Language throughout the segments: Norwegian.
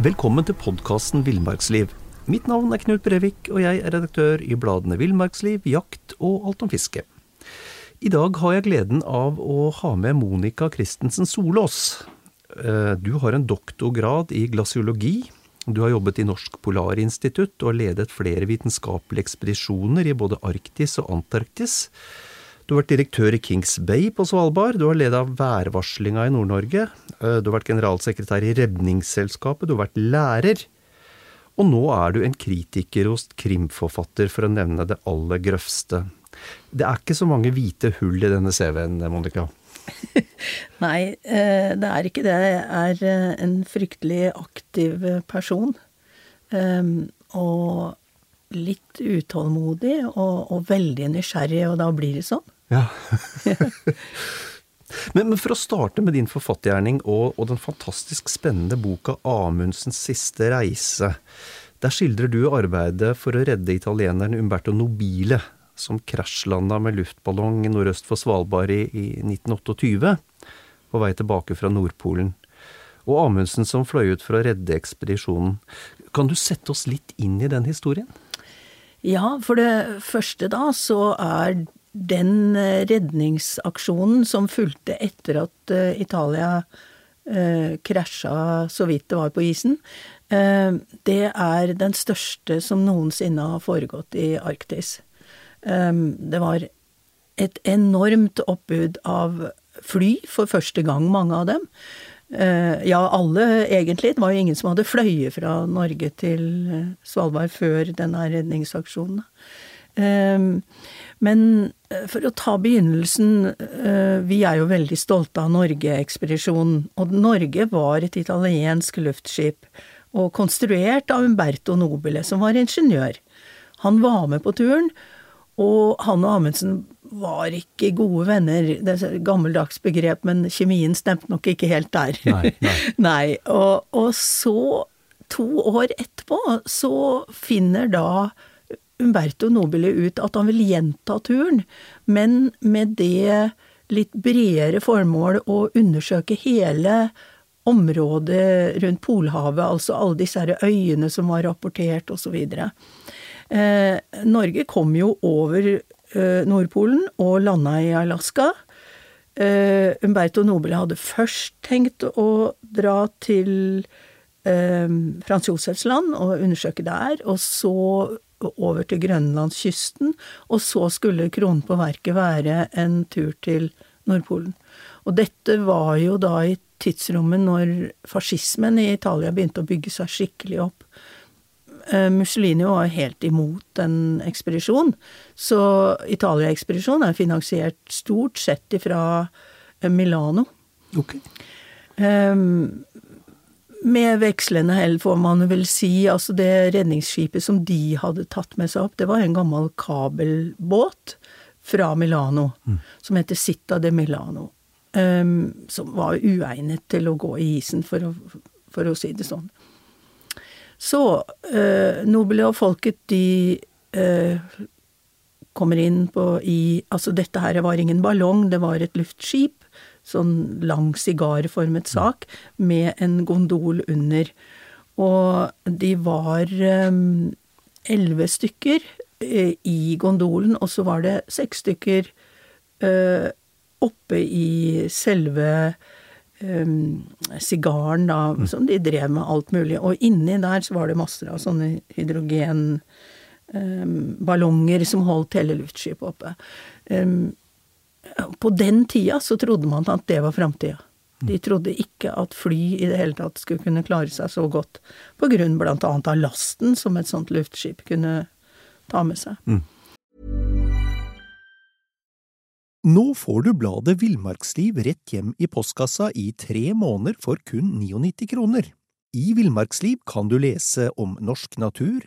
Velkommen til podkasten Villmarksliv. Mitt navn er Knut Brevik, og jeg er redaktør i bladene Villmarksliv, Jakt og Alt om fiske. I dag har jeg gleden av å ha med Monica Christensen Solås. Eh, du har en doktorgrad i glasiologi. Du har jobbet i Norsk Polarinstitutt og har ledet flere vitenskapelige ekspedisjoner i både Arktis og Antarktis. Du har vært direktør i Kings Bay på Svalbard. Du har ledet værvarslinga i Nord-Norge. Eh, du har vært generalsekretær i Redningsselskapet. Du har vært lærer. Og nå er du en kritiker hos krimforfatter, for å nevne det aller grøvste. Det er ikke så mange hvite hull i denne CV-en, Monica? Nei, eh, det er ikke det. Jeg er eh, en fryktelig aktiv person. Og litt utålmodig og, og veldig nysgjerrig, og da blir det sånn. Ja. men, men, for å starte med din forfattergjerning og, og, den fantastisk spennende boka 'Amundsens siste reise'. Der skildrer du arbeidet for å redde italieneren Umberto Nobile, som krasjlanda med luftballong nordøst for Svalbard i, i 1928, på vei tilbake fra Nordpolen. Og Amundsen som fløy ut for å redde ekspedisjonen. Kan du sette oss litt inn i den historien? Ja, for det første da så er den eh, redningsaksjonen som fulgte etter at eh, Italia eh, krasja så vidt det var på isen, det er den største som noensinne har foregått i Arktis. Det var et enormt oppbud av fly for første gang, mange av dem. Ja, alle egentlig. Det var jo ingen som hadde fløyet fra Norge til Svalbard før denne redningsaksjonen. Men eh, for å ta begynnelsen eh, Vi er jo veldig stolte av Norge-ekspedisjonen. Og Norge var et italiensk luftskip, og konstruert av Umberto Nobile, som var ingeniør. Han var med på turen, og han og Amundsen var ikke gode venner. Det er et gammeldags begrep, men kjemien stemte nok ikke helt der. Nei, nei. nei og, og så, to år etterpå, så finner da Umberto Nobile ut at han vil gjenta turen, men med det litt bredere formål å undersøke hele området rundt Polhavet, altså alle disse øyene som var rapportert osv. Eh, Norge kom jo over eh, Nordpolen og landa i Alaska. Eh, Umberto Nobile hadde først tenkt å dra til eh, Frans Josefs land og undersøke der, og så over til grønlandskysten, og så skulle kronen på verket være en tur til Nordpolen. Og dette var jo da i tidsrommet når fascismen i Italia begynte å bygge seg skikkelig opp. Eh, Mussolini var helt imot en ekspedisjon, så Italia-ekspedisjonen er finansiert stort sett ifra eh, Milano. Okay. Um, med vekslende hell, får man vel si. Altså, det redningsskipet som de hadde tatt med seg opp, det var en gammel kabelbåt fra Milano, mm. som heter Citta de Milano. Um, som var uegnet til å gå i isen, for å, for å si det sånn. Så uh, Nobile og folket, de uh, kommer inn på i Altså, dette her var ingen ballong, det var et luftskip sånn lang sigarformet sak med en gondol under. Og de var ehm, elleve stykker eh, i gondolen, og så var det seks stykker uh, oppe i selve um, sigaren, da, mm. som de drev med alt mulig. Og inni der så var det masser av sånne hydrogenballonger um, som holdt hele luftskipet oppe. Um, på den tida så trodde man at det var framtida. De trodde ikke at fly i det hele tatt skulle kunne klare seg så godt, på grunn annet av lasten som et sånt luftskip kunne ta med seg. Mm. Nå får du bladet Villmarksliv rett hjem i postkassa i tre måneder for kun 99 kroner. I Villmarksliv kan du lese om norsk natur,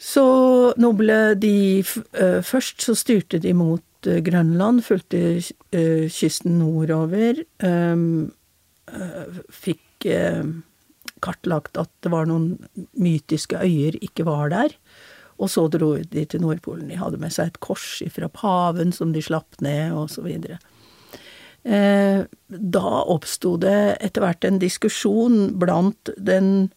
Så nå ble de uh, Først så styrte de mot uh, Grønland, fulgte uh, kysten nordover. Um, fikk kartlagt at det var noen mytiske øyer ikke var der. Og så dro de til Nordpolen. De hadde med seg et kors fra paven som de slapp ned. Eh, da oppsto det etter hvert en diskusjon blant den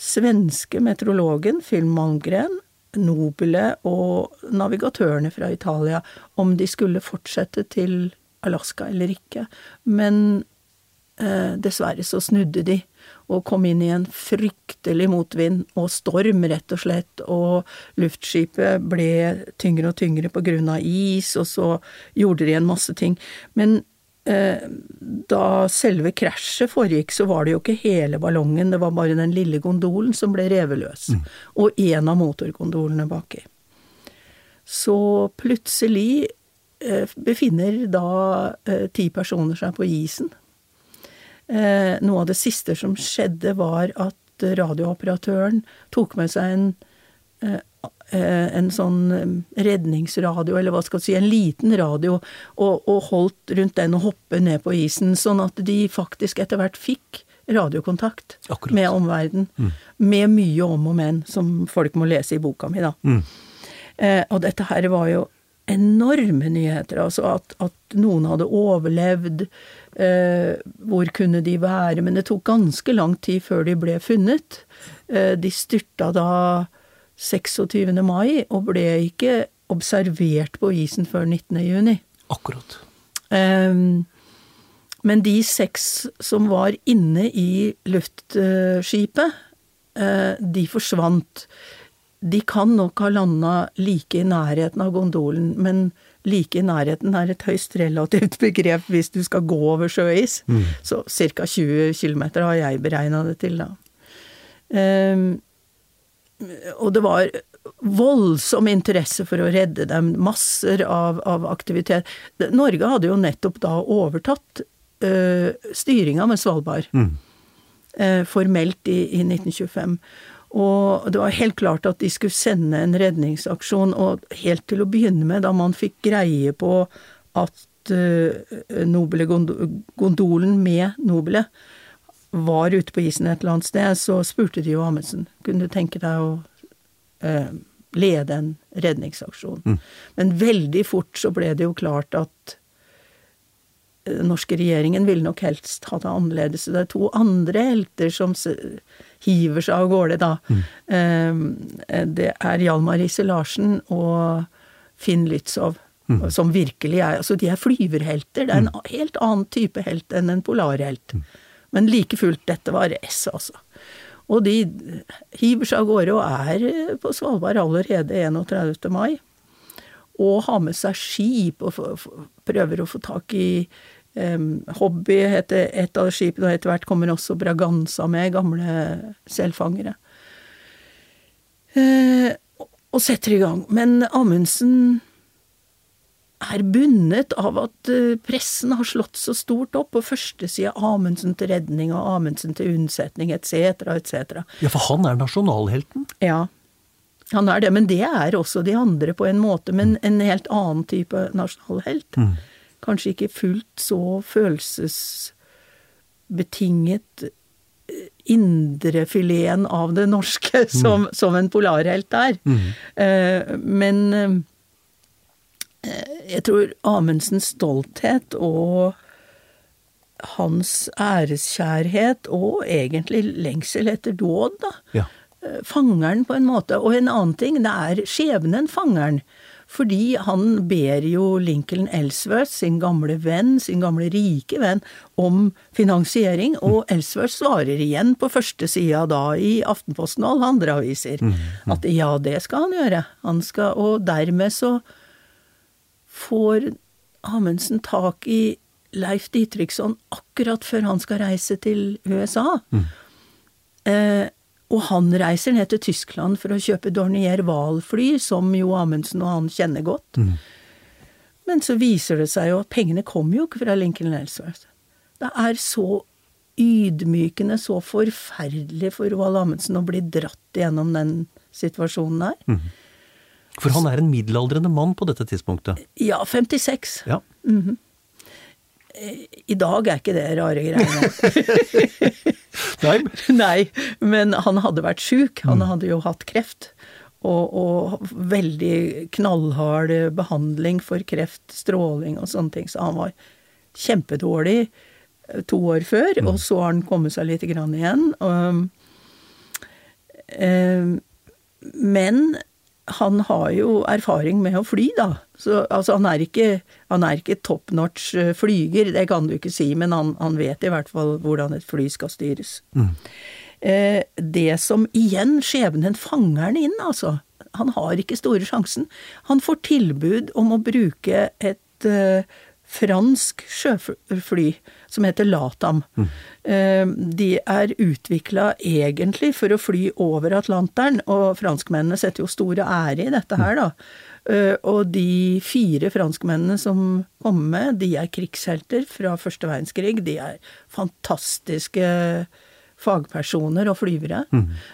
svenske meteorologen Phil Malmgren, Nobile og navigatørene fra Italia om de skulle fortsette til Alaska eller ikke. Men eh, dessverre så snudde de og kom inn i en fryktelig motvind og storm, rett og slett, og luftskipet ble tyngre og tyngre på grunn av is, og så gjorde de en masse ting. Men da selve krasjet foregikk, så var det jo ikke hele ballongen, det var bare den lille gondolen som ble revet løs, mm. og en av motorgondolene baki. Så plutselig eh, befinner da eh, ti personer seg på isen Eh, noe av det siste som skjedde, var at radiooperatøren tok med seg en, eh, eh, en sånn redningsradio, eller hva skal du si, en liten radio, og, og holdt rundt den og hoppet ned på isen, sånn at de faktisk etter hvert fikk radiokontakt Akkurat. med omverdenen. Mm. Med mye om og men, som folk må lese i boka mi, da. Mm. Eh, og dette her var jo enorme nyheter. Altså at, at noen hadde overlevd. Eh, hvor kunne de være? Men det tok ganske lang tid før de ble funnet. Eh, de styrta da 26. mai, og ble ikke observert på isen før 19. juni. Akkurat. Um, men de seks som var inne i luftskipet, uh, de forsvant. De kan nok ha landa like i nærheten av gondolen, men like i nærheten er et høyst relativt begrep hvis du skal gå over sjøis. Mm. Så ca. 20 km har jeg beregna det til, da. Um, og det var voldsom interesse for å redde dem. Masser av, av aktivitet. Norge hadde jo nettopp da overtatt uh, styringa med Svalbard. Mm. Uh, formelt i, i 1925. Og det var helt klart at de skulle sende en redningsaksjon, og helt til å begynne med, da man fikk greie på at uh, Nobele-gondolen med Nobile var ute på isen et eller annet sted, så spurte de jo Amundsen kunne du tenke deg å eh, lede en redningsaksjon. Mm. Men veldig fort så ble det jo klart at den norske regjeringen ville nok helst ha det annerledes. Det er to andre helter som hiver seg av gårde, da. Mm. Det er Hjalmar Riise-Larsen og Finn Lützow. Mm. Som virkelig er Altså, de er flyverhelter. Det er en mm. helt annen type helt enn en polarhelt. Men like fullt, dette var S, altså. Og de hiver seg av gårde og er på Svalbard allerede 31. mai. Og har med seg skip og prøver å få tak i Um, hobby heter et av skipene, og etter hvert kommer også Braganza med, gamle selfangere. Uh, og setter i gang. Men Amundsen er bundet av at uh, pressen har slått så stort opp på førstesida Amundsen til redning og Amundsen til unnsetning etc., etc. Ja, for han er nasjonalhelten? Ja. Han er det, men det er også de andre på en måte, men en helt annen type nasjonalhelt. Mm kanskje ikke fullt så følelsesbetinget eh, indrefileten av det norske mm. som, mm. som en polarhelt er. Mm. Eh, men eh, jeg tror Amundsens stolthet og hans æreskjærhet og egentlig lengsel etter dåd, da. Ja. Fangeren, på en måte. Og en annen ting, det er skjebnen fangeren. Fordi han ber jo Lincoln Ellsworth, sin gamle venn, sin gamle rike venn, om finansiering, og Ellsworth svarer igjen på første sida da i Aftenposten og alle andre aviser at ja, det skal han gjøre. Han skal, og dermed så får Amundsen tak i Leif Ditriksson akkurat før han skal reise til USA. Eh, og han reiser ned til Tyskland for å kjøpe Dornier Wahl-fly, som jo Amundsen og han kjenner godt. Men så viser det seg jo at pengene kommer jo ikke fra Lincoln Ellsworth. Det er så ydmykende, så forferdelig for Roald Amundsen å bli dratt gjennom den situasjonen her. For han er en middelaldrende mann på dette tidspunktet. Ja, 56. Ja. I dag er ikke det rare greiene. Nei, Nei, men han hadde vært sjuk. Han hadde jo hatt kreft. Og, og veldig knallhard behandling for kreft, stråling og sånne ting. Så han var kjempedårlig eh, to år før, og så har han kommet seg litt grann igjen. Og, eh, men han har jo erfaring med å fly, da. Så altså, han er ikke, han er ikke top notch eh, flyger, det kan du ikke si, men han, han vet i hvert fall hvordan et fly skal styres. Eh, det som igjen, skjebnen fanger han inn, altså. Han har ikke store sjansen. Han får tilbud om å bruke et eh, fransk sjøfly som heter Latam. Mm. de er utvikla egentlig for å fly over Atlanteren, og franskmennene setter jo store ære i dette her, da. Eh, og de fire franskmennene som kommer med, de er krigshelter fra første verdenskrig. De er fantastiske fagpersoner og flyvere.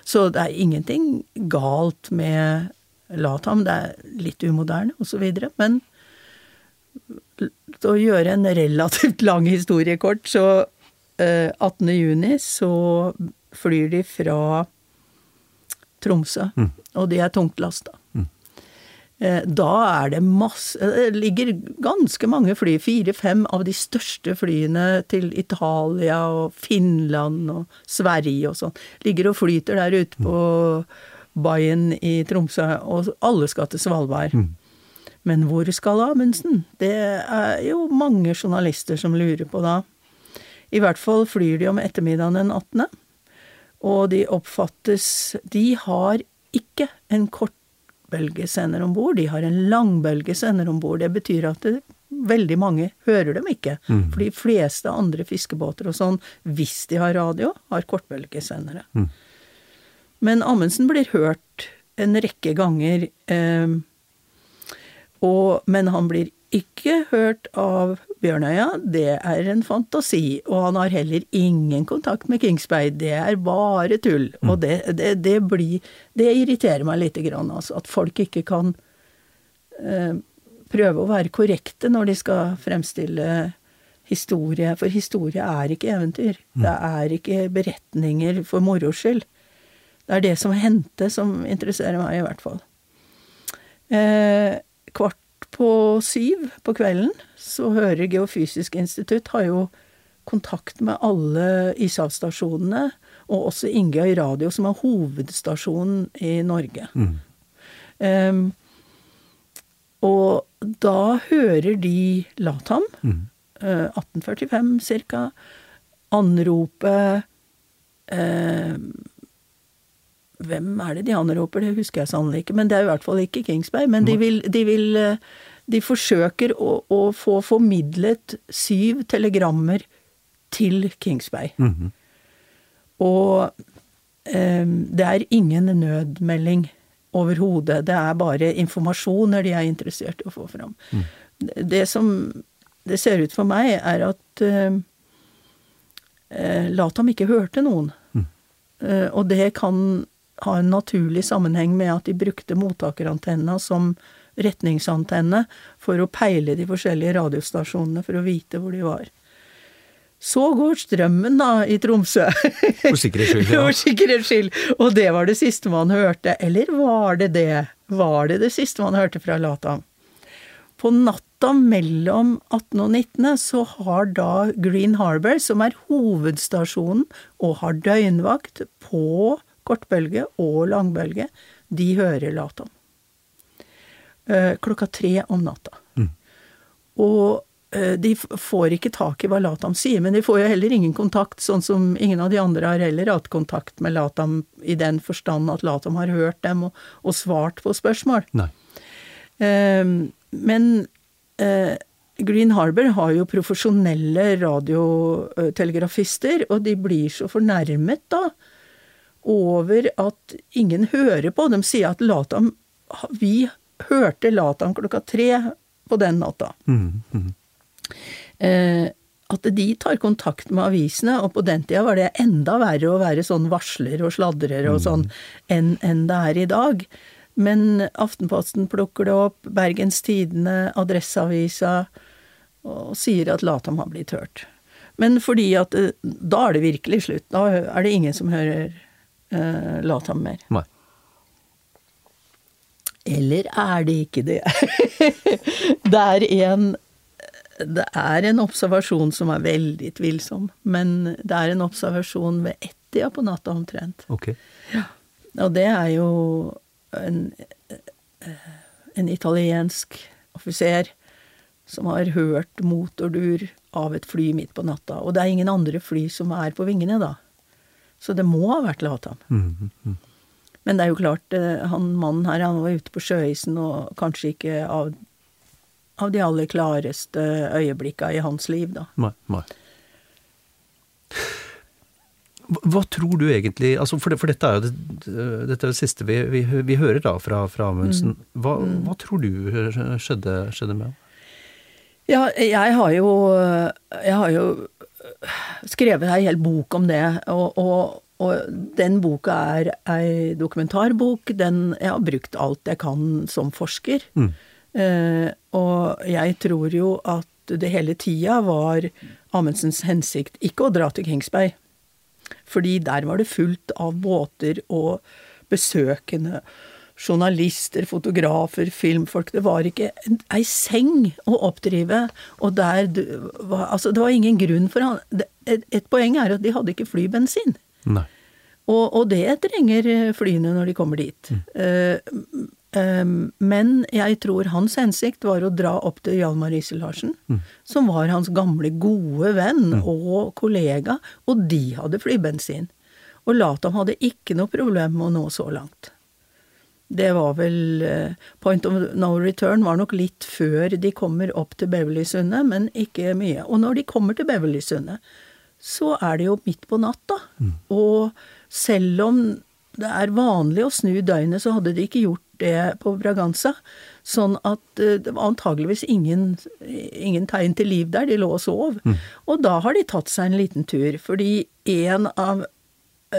Så det er ingenting galt med Latam. Det er litt umoderne osv. Men til å gjøre en relativt lang historie kort, så eh, 18. juni så flyr de fra Tromsø, og de er tungt Mm. Eh, Da er det masse Det ligger ganske mange fly, fire-fem av de største flyene til Italia og Finland og Sverige og sånn, ligger og flyter der ute på baien i Tromsø, og alle skal til Svalbard. Men hvor skal Amundsen? Det er jo mange journalister som lurer på da. I hvert fall flyr de om ettermiddagen den 18., og de oppfattes De har ikke en kortbølgesender om bord, de har en langbølgesender om bord. Det betyr at det, veldig mange hører dem ikke. For de fleste andre fiskebåter og sånn, hvis de har radio, har kortbølgesendere. Men Amundsen blir hørt en rekke ganger, eh, og, men han blir ikke hørt av Bjørnøya, det er en fantasi. Og han har heller ingen kontakt med Kingsberg, det er bare tull. Og det, det, det blir Det irriterer meg lite grann, altså. At folk ikke kan eh, prøve å være korrekte når de skal fremstille historie. For historie er ikke eventyr. Det er ikke beretninger for moro skyld. Det er det som hendte som interesserer meg, i hvert fall. Eh, kvart på syv på kvelden så hører Geofysisk institutt har jo kontakt med alle ishavsstasjonene, og også Ingøy Radio, som er hovedstasjonen i Norge. Em, og da hører de Latam, eh, 1845 cirka, anrope eh, Hvem er det de anroper, det husker jeg sannelig ikke, men det er i hvert fall ikke Kingsberg. Men de vil, de vil eh, De forsøker å, å få formidlet syv telegrammer til Kingsbay. Og um, det er ingen nødmelding overhodet. Det er bare informasjoner de er interessert i å få fram. Det som det ser ut for meg, er at eh, Latam ikke hørte noen. Eh, og det kan ha en naturlig sammenheng med at de brukte mottakerantenna som retningsantenne for å peile de forskjellige radiostasjonene for å vite hvor de var. Så går strømmen, da, i Tromsø. For sikkerhets skyld, ja. For sikkerhets skyld. Og det var det siste man hørte. Eller var det det? Var det det siste man hørte fra Latam? På natta mellom 18. og 19. så har da Green Harbour, som er hovedstasjonen og har døgnvakt på kortbølge og langbølge, de hører Latam. eh, klokka tre om natta. Mm. Og eh, de får ikke tak i hva Latam sier, men de får jo heller ingen kontakt, sånn som ingen av de andre har heller hatt kontakt med Latam i den forstand at Latam har hørt dem og, og svart på spørsmål. Eh, men eh, Green Harbour har jo profesjonelle radiotelegrafister, og de blir så fornærmet da over at ingen hører på. De sier at Latam Vi hørte Latam klokka tre på den natta. Mm, mm. Eh, at de tar kontakt med avisene, og på den tida var det enda verre å være sånn varsler og sladrer og sånn enn en det er i dag. Men Aftenposten plukker det opp, Bergens Tidende, Adresseavisa, og sier at Latam har blitt hørt. Men fordi at eh, da er det virkelig slutt. Da er det ingen som hører eh, Latam mer. Nei. Eller er det ikke det? det er en det er en observasjon som er veldig tvilsom, men det er en observasjon ved ett-tida på natta omtrent. Ok. Og det er jo en, en italiensk offiser som har hørt motordur av et fly midt på natta. Og det er ingen andre fly som er på vingene da. Så det må ha vært Latam. Mm, mm. Men det er jo klart, eh, han mannen her han var ute på sjøisen og kanskje ikke av, av de aller klareste øyeblikka i hans liv, da. Nei. nei. Hva, hva tror du egentlig altså for, det, for dette er jo det, dette er det siste vi, vi, vi hører da fra, fra Amundsen. Hva, hva tror du skjedde, skjedde med ham? Ja, jeg har jo Jeg har jo skrevet ei hel bok om det, og, og, og den boka er ei dokumentarbok. Den Jeg har brukt alt jeg kan som forsker. Mm. Eh, og jeg tror jo at det hele tida var Amundsens hensikt ikke å dra til Kingsberg. Fordi der var det fullt av båter og besøkende journalister, fotografer, filmfolk. Det var ikke ei seng å oppdrive. Og der du- var, altså, det var ingen grunn for han Et, et poeng er at de hadde ikke flybensin. Nei. Og, og det trenger flyene når de kommer dit. Eh, eh, men jeg tror hans hensikt var å dra opp til Hjalmar Riise-Larsen, som var hans gamle, gode venn og kollega, og de hadde flybensin. Og Latam hadde ikke noe problem med å nå så langt. Det var vel eh, Point of no return var nok litt før de kommer opp til Beverlysundet, men ikke mye. Og når de kommer til Beverlysundet, så er det jo midt på natta. Og selv om det er vanlig å snu døgnet, så hadde de ikke gjort det på Braganza. Sånn at eh, det var antageligvis ingen, ingen tegn til liv der, de lå og sov. Og da har de tatt seg en liten tur, fordi en av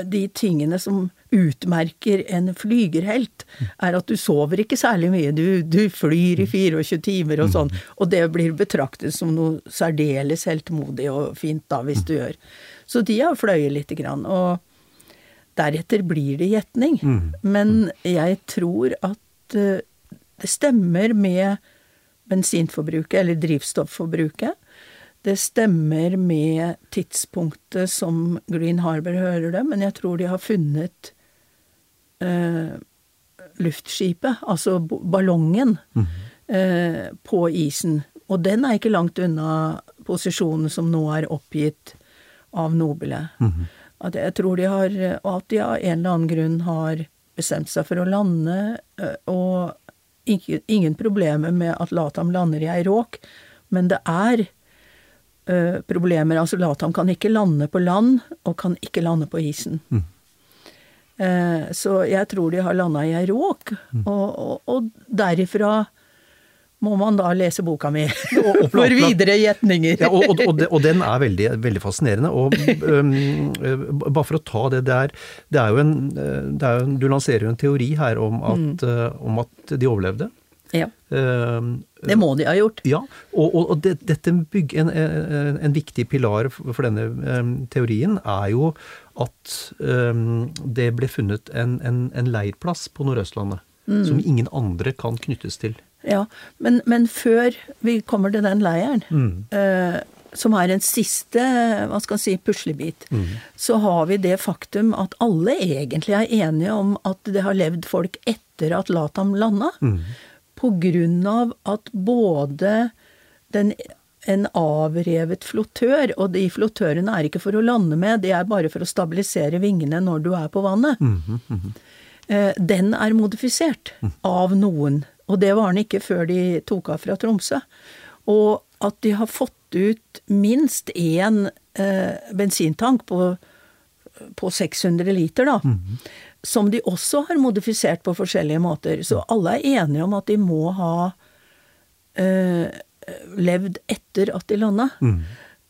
de tingene som utmerker en flygerhelt, er at du sover ikke særlig mye. Du, du flyr i 24 timer og sånn, og det blir betraktet som noe særdeles heltmodig og fint da, hvis du gjør. Så de har fløyet lite grann. Og deretter blir det gjetning. Men jeg tror at eh, det stemmer med bensinforbruket, eller drivstofforbruket. Det stemmer med tidspunktet som Green Harbour hører det, men jeg tror de har funnet eh, luftskipet, altså ballongen, ballongen, eh, på isen. Og den er ikke langt unna posisjonen som nå er oppgitt av Nobile. At jeg tror de har, og at de av en eller annen grunn har bestemt seg for å lande, eh, og ikke, ingen problemer med at Latam lander i ei råk, men det er eh, problemer. Altså Latam kan ikke lande på land, og kan ikke lande på isen. Eh, så jeg tror de har landa i ei råk, og, og, og derifra må man da lese boka mi og for videre gjetninger. Ja, og, og, den er veldig, veldig fascinerende. Og øh, bare for å ta det der det er jo en, øh, er jo, Du lanserer jo en teori her om at, mm. om at de overlevde. Ja, Uh, det må de ha gjort. ja, og, og, og det, dette bygg, en, en, viktig pilar for denne um, teorien er jo at um, det ble funnet en, en, en leirplass på Nordøstlandet. Som ingen andre kan knyttes til. Ja, men, men før vi kommer til den leiren, Mm. uh, som er en siste hva skal si, puslebit, Mm. så har vi det faktum at alle egentlig er enige om at det har levd folk etter at Latam landa. Mm. på grunn av at både den, en avrevet flottør, og de flottørene er ikke for å lande med, de er bare for å stabilisere vingene når du er på vannet. Eh, Den er modifisert av noen, og det var den ikke før de tok av fra Tromsø. Og at de har fått ut minst én eh, bensintank på, på 600 liter, da. Som de også har modifisert på forskjellige måter. Så alle er enige om at de må ha eh, levd etter at de landa.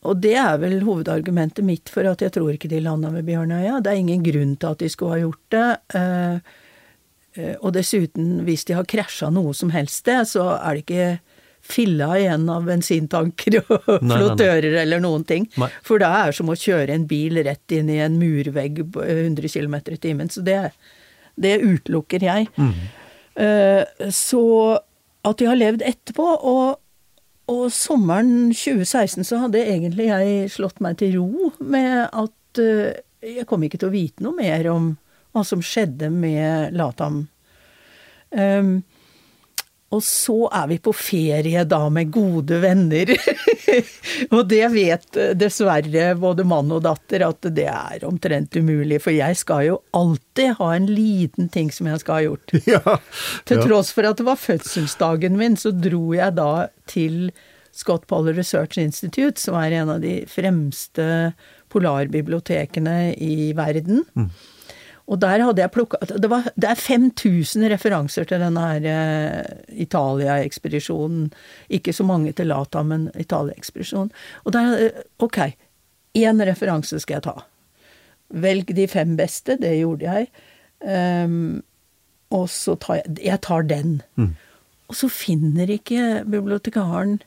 Og det er vel hovedargumentet mitt for at jeg tror ikke de landa ved Bjørnøya. Det er ingen grunn til at de skulle ha gjort det. eh, eh, Og dessuten, hvis de har krasja noe som helst sted, så er det ikke filla igjen av bensintanker og flottører eller noen ting. Nei. For det er som å kjøre en bil rett inn i en murvegg på 100 km i timen. Så det, det utelukker jeg. Mm. Så at de har levd etterpå, og, og sommeren 2016 så hadde egentlig jeg slått meg til ro med at uh, jeg kom ikke til å vite noe mer om hva som skjedde med Latam. Um, og så er vi på ferie da med gode venner. og det vet dessverre både mann og datter at det er omtrent umulig, for jeg skal jo alltid ha en liten ting som jeg skal ha gjort. Ja. Til ja. tross for at det var fødselsdagen min, så dro jeg da til Scott Poller Research Institute, som er en av de fremste polarbibliotekene i verden. Og der hadde jeg plukka det, var- det er 5000 referanser til denne her eh, Italia-ekspedisjonen. Ikke så mange til Lata, men Italia-ekspedisjonen. Og der eh, Ok, én referanse skal jeg ta. Velg de fem beste, det gjorde jeg. Um, og så tar jeg Jeg tar den. Og så finner ikke bibliotekaren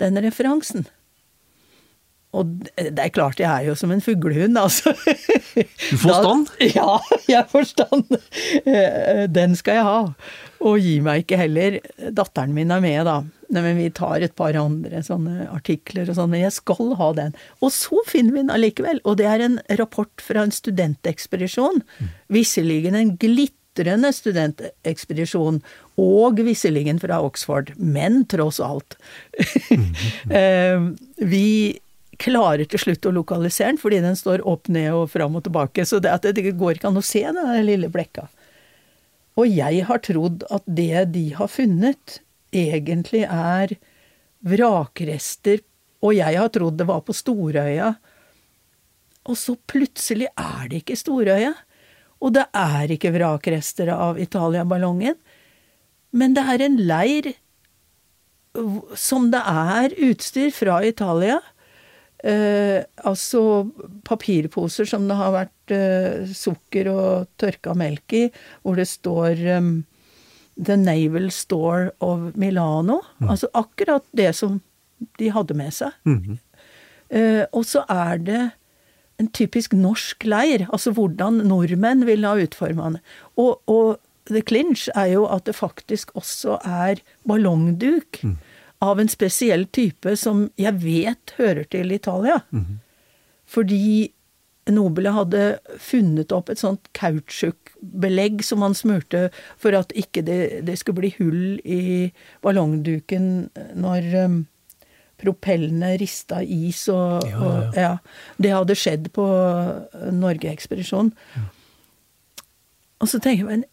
den referansen. Og det er klart, jeg er jo som en fuglehund, altså. Du får Da- Ja, jeg får stand. Eh, Den skal jeg ha. Og gi meg ikke heller. Datteren min er med, da. Nei, men vi tar et par andre sånne artikler og sånn, men jeg skal ha den. Og så finner vi den allikevel. Og det er en rapport fra en studentekspedisjon. Visserligen en glitrende studentekspedisjon, og visserligen fra Oxford, men tross alt. Eh, vi klarer til slutt å lokalisere den, fordi den står opp ned og fram og tilbake, så det, at det går ikke an å se den lille blekka. Og jeg har trodd at det de har funnet, egentlig er vrakrester, og jeg har trodd det var på Storøya. Og så plutselig er det ikke Storøya, og det er ikke vrakrester av Italia-ballongen, men det er en leir som det er utstyr fra Italia. Eh, altså papirposer som det har vært eh, sukker og tørka melk i, hvor det står um, The Naval Store of Milano. Altså akkurat det som de hadde med seg. Eh, og så er det en typisk norsk leir, altså hvordan nordmenn ville ha utforma den. Og, og the clinch er jo at det faktisk også er ballongduk av en spesiell type som jeg vet hører til Italia. Fordi Nobile hadde funnet opp et sånt kautsjukbelegg som han smurte for at ikke det, det skulle bli hull i ballongduken når um, propellene rista is og Ja, ja, og ja. Det hadde skjedd på Norgeekspedisjonen. Norge-ekspedisjonen. Og så tenker jeg men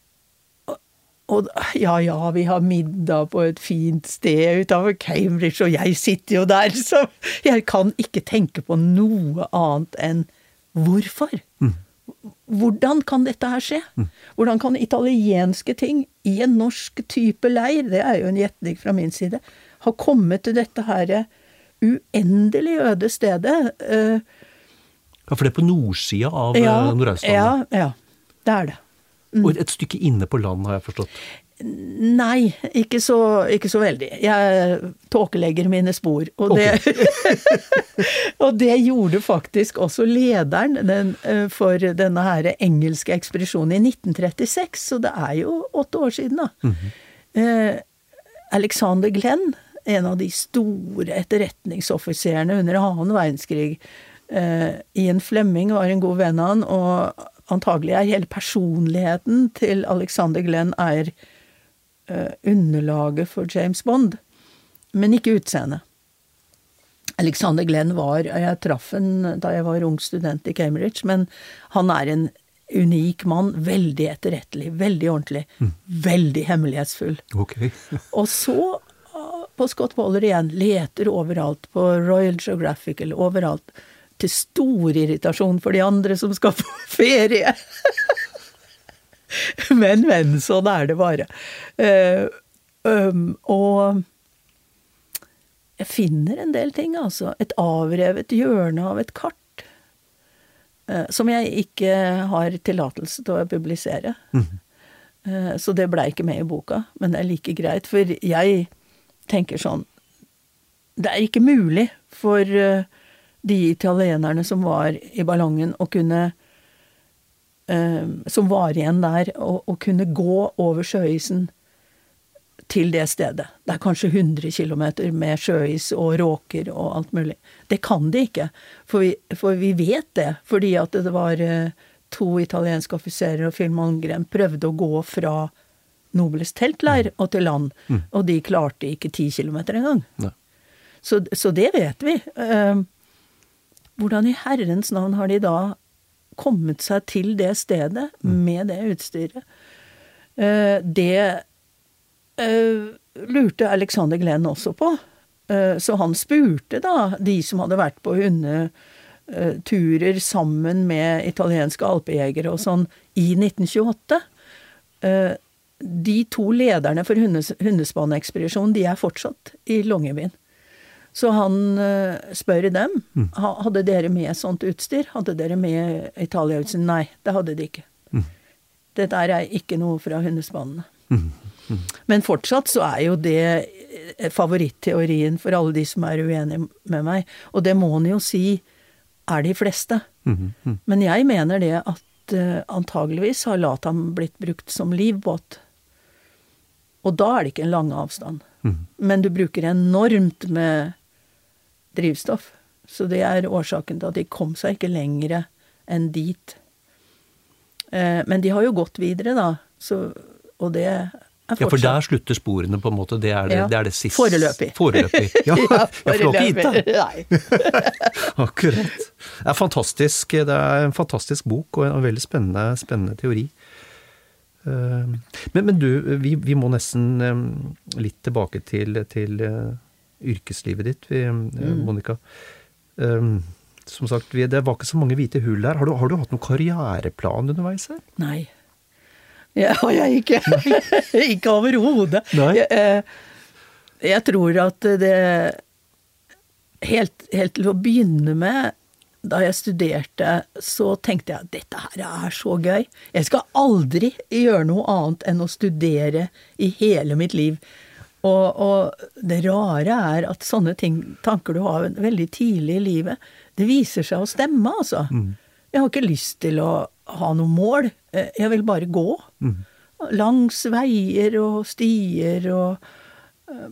og ja ja, vi har middag på et fint sted utenfor Cambridge, og jeg sitter jo der, så jeg kan ikke tenke på noe annet enn hvorfor? Hvordan kan dette her skje? Hvordan kan italienske ting i en norsk type leir, det er jo en gjetning fra min side, ha kommet til dette her uendelig øde stedet? eh, Ja, for det er på nordsida av ja, ja, ja, ja, det er det. Og et stykke inne på land, har jeg forstått. Nei, ikke så, ikke så veldig. Jeg tåkelegger mine spor. Og det, og det gjorde faktisk også lederen den, eh, for denne her engelske ekspedisjonen i 1936, så det er jo åtte år siden, da. eh, Alexander Glenn, en av de store etterretningsoffiserene under annen verdenskrig, eh, Ian Flemming var en god venn av han, og antagelig er hele personligheten til Alexander Glenn er eh, underlaget for James Bond, men ikke utseendet. Alexander Glenn var Jeg traff ham da jeg var ung student i Cambridge, men han er en unik mann. Veldig etterrettelig, veldig ordentlig. Veldig hemmelighetsfull. Okay. Og så ah, på Scott Waller igjen. Leter overalt. På Royal Geographic eller overalt. Til stor irritasjon for de andre som skal på ferie. men, men, sånn er det bare. Uh, um, og jeg finner en del ting, altså. Et avrevet hjørne av et kart. Uh, som jeg ikke har tillatelse til å publisere. Mm. Uh, så det blei ikke med i boka, men det er like greit. For jeg tenker sånn Det er ikke mulig for eh, de italienerne som var i ballongen, og kunne Som var igjen der, og kunne gå over sjøisen til det stedet. Det er kanskje 100 km med sjøis og råker og alt mulig. Det kan de ikke, for vi, for vi vet det. Fordi at det var eh, to italienske offiserer og Film Malmgren prøvde å gå fra Nobles teltleir og til land, mm. og de klarte ikke 10 kilometer engang. Så, så det vet vi. Eh, hvordan i herrens navn har de da kommet seg til det stedet mm. med det utstyret? Eh, det uh, lurte Alexander Glenn også på. Uh, så han spurte da de som hadde vært på hundeturer sammen med italienske alpejegere og sånn i 1928. Uh, de to lederne for hundes, hundespanekspedisjonen, de er fortsatt i Longyearbyen. Så han uh, spør dem mm. hadde dere med sånt utstyr. Hadde dere med Italia-utstyr? Nei, det hadde de ikke. Mm. Det er ikke noe fra hundespanene. Mm. Men fortsatt så er jo det favoritteorien for alle de som er uenige med meg. Og det må en jo si er de fleste. Men jeg mener det at uh, antageligvis har Latam blitt brukt som livbåt. Og da er det ikke en lang avstand. Men du bruker enormt med drivstoff. Så det er årsaken til at de kom seg ikke lengre enn dit. Uh, men de har jo gått videre, da. Så, og det er fortsatt ja, for der slutter sporene, på en måte. Det er det, ja. det, er det siste. Foreløpig. Foreløpig. Ja, ja foreløpig. Akkurat. Det er fantastisk. Det er en fantastisk bok og en veldig spennende, spennende teori. Eh, men, men du, vi, vi, må nesten eh, litt tilbake til, til yrkeslivet ditt, vi, mm. Monica. Um, som sagt, det var ikke så mange hvite hull der. Har du, har du hatt noen karriereplan underveis her? Nei. Ja, har jeg ikke. ikke overhodet. Jeg, eh, jeg tror at det helt, helt til å begynne med, da jeg studerte, så tenkte jeg at dette her er så gøy. Jeg skal aldri gjøre noe annet enn å studere i hele mitt liv. Og, og, det rare er at sånne ting, tanker du har veldig tidlig i livet, det viser seg å stemme, altså. Mm. Jeg har ikke lyst til å ha noe mål. Eh, jeg vil bare gå. Mm. Langs veier og stier og uh,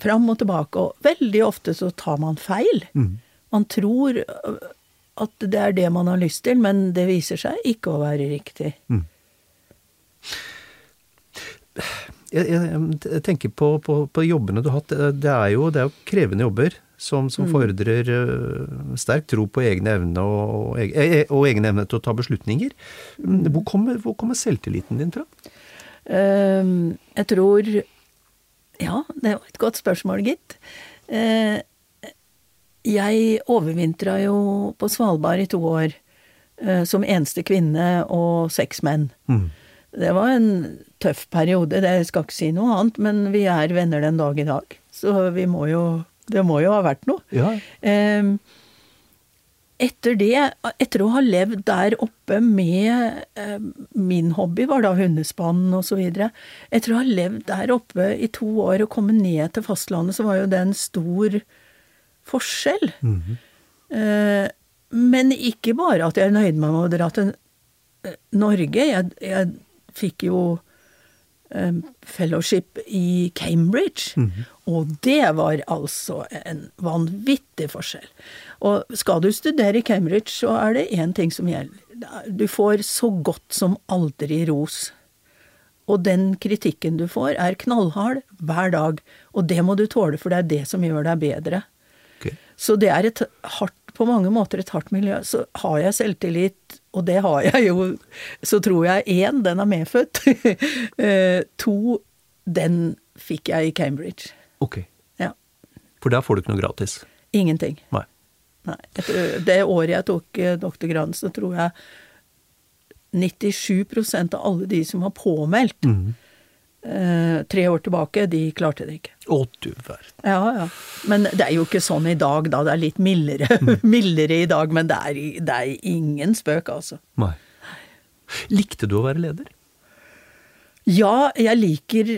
fram og tilbake. Og veldig ofte så tar man feil. Mm. Man tror eh, at det er det man har lyst til, men det viser seg ikke å være riktig. Mm. Jeg, jeg, jeg, tenker på, på, på, jobbene du har hatt. Det er jo, det er jo krevende jobber som, som mm. fordrer uh, sterk tro på egne evne og, og, e, og, egen evne til å ta beslutninger. Mm. Hvor kommer, hvor kommer selvtilliten din fra? Uh, jeg tror Ja, det var et godt spørsmål, gitt. Uh, jeg overvintra jo på Svalbard i to år som eneste kvinne og seks menn. Mm. Det var en tøff periode, det skal ikke si noe annet, men vi er venner den dag i dag. Så vi må jo det må jo ha vært noe. Ja. Um, etter det, etter å ha levd der oppe med eh, Min hobby var da hundespann og så videre. Etter å ha levd der oppe i to år og komme ned til fastlandet, så var jo det en stor forskjell. Mm -hmm. men ikke bare at jeg er nøyd med å dra til eh, Norge. Jeg, jeg fikk jo fellowship i Cambridge. Mm -hmm. Og det var altså en vanvittig forskjell. Og skal du studere i Cambridge, så er det én ting som gjelder. Du får så godt som aldri ros. Og den kritikken du får, er knallhard hver dag. Og det må du tåle, for det er det som gjør deg bedre. Okay. Så det er et hardt, på mange måter et hardt miljø. Så har jeg selvtillit, og det har jeg jo, så tror jeg én, den er medfødt. Eh, to, den fikk jeg i Cambridge. Ok. Ja. For der får du ikke noe gratis. Ingenting. Nei. Nei. Etter det året jeg tok eh, doktorgraden, så tror jeg 97% av alle de som var påmeldt eh, tre år tilbake, de klarte det ikke. Å, du verden. Ja, ja. Men det er jo ikke sånn i dag, da. Det er litt mildere, mildere i dag. Men det er, det er ingen spøk, altså. Nei. Likte du å være leder? Ja, jeg liker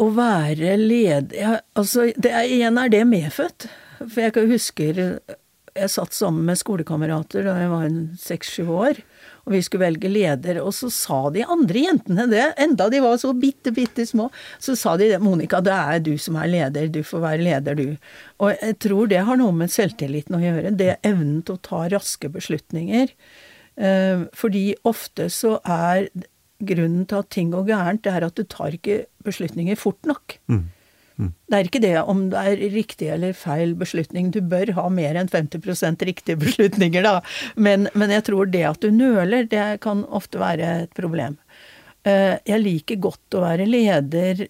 å være leder jeg, Altså, det er, igjen er det medfødt. For jeg kan husker jeg satt sammen med skolekamerater da jeg var seks-sju år, og vi skulle velge leder, og så sa de andre jentene det, enda de var så bitte, bitte små, så sa de det, Monica, det er du som er leder, du får være leder, du. Og jeg tror det har noe med selvtilliten å gjøre, det er evnen til å ta raske beslutninger. Eh, fordi ofte så er grunnen til at ting går gærent, det er at du tar ikke beslutninger fort nok. Det er ikke det om det er riktig eller feil beslutning. Du bør ha mer enn 50% riktige beslutninger, da. Men, men jeg tror det at du nøler, det kan ofte være et problem. Eh, Jeg liker godt å være leder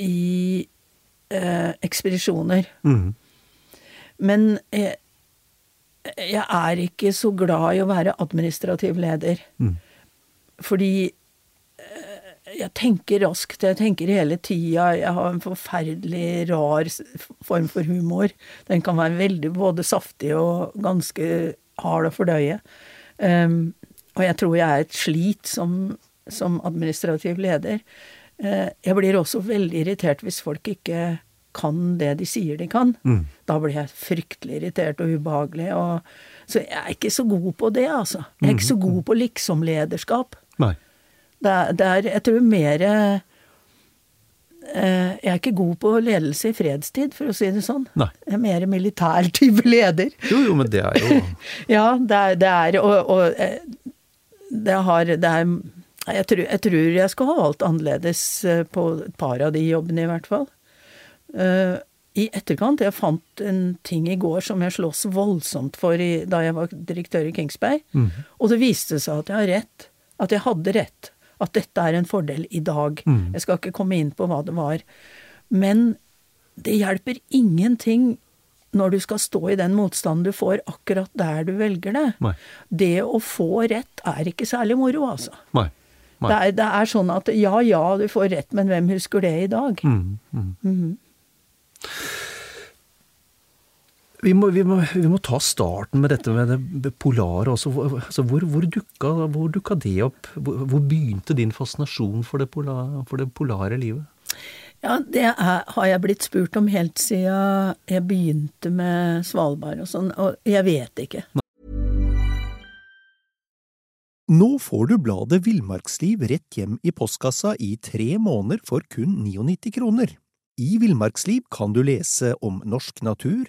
i eh, ekspedisjoner. Mm. Men jeg, jeg er ikke så glad i å være administrativ leder. Fordi eh, jeg tenker raskt, jeg tenker hele tida. Jeg har en forferdelig rar form for humor. Den kan være veldig både saftig og ganske hard å fordøye. Um, og jeg tror jeg er et slit som, som administrativ leder. Uh, jeg blir også veldig irritert hvis folk ikke kan det de sier de kan. Da blir jeg fryktelig irritert og ubehagelig. Og, så jeg er ikke så god på det, altså. Jeg er ikke så god på liksom-lederskap. Nei. Det er, det er jeg tror mer eh, Jeg er ikke god på ledelse i fredstid, for å si det sånn. Nei. Jeg er mer militær type leder. Jo, jo, men det er jo Ja, det er, det er og, og eh, det har det er, jeg, tror, jeg tror jeg skulle ha valgt annerledes eh, på et par av de jobbene, i hvert fall. Uh, I etterkant Jeg fant en ting i går som jeg slåss voldsomt for i, da jeg var direktør i Kingsberg. Og det viste seg at jeg har rett. At jeg hadde rett. At dette er en fordel i dag. Jeg skal ikke komme inn på hva det var. Men det hjelper ingenting når du skal stå i den motstanden du får akkurat der du velger det. Nei. Det å få rett er ikke særlig moro, altså. Nei. Nei. Det er, det er sånn at ja, ja, du får rett, men hvem husker det i dag? Mm. Vi må, vi, må, vi må ta starten med dette med det polare også. Altså, hvor, hvor, dukka, hvor dukka det opp? Hvor, hvor begynte din fascinasjon for det, pola, for det polare livet? Ja, det er, har jeg blitt spurt om helt siden jeg begynte med Svalbard og sånn, og jeg vet ikke. Nå får du bladet Villmarksliv rett hjem i postkassa i tre måneder for kun 99 kroner. I Villmarksliv kan du lese om norsk natur,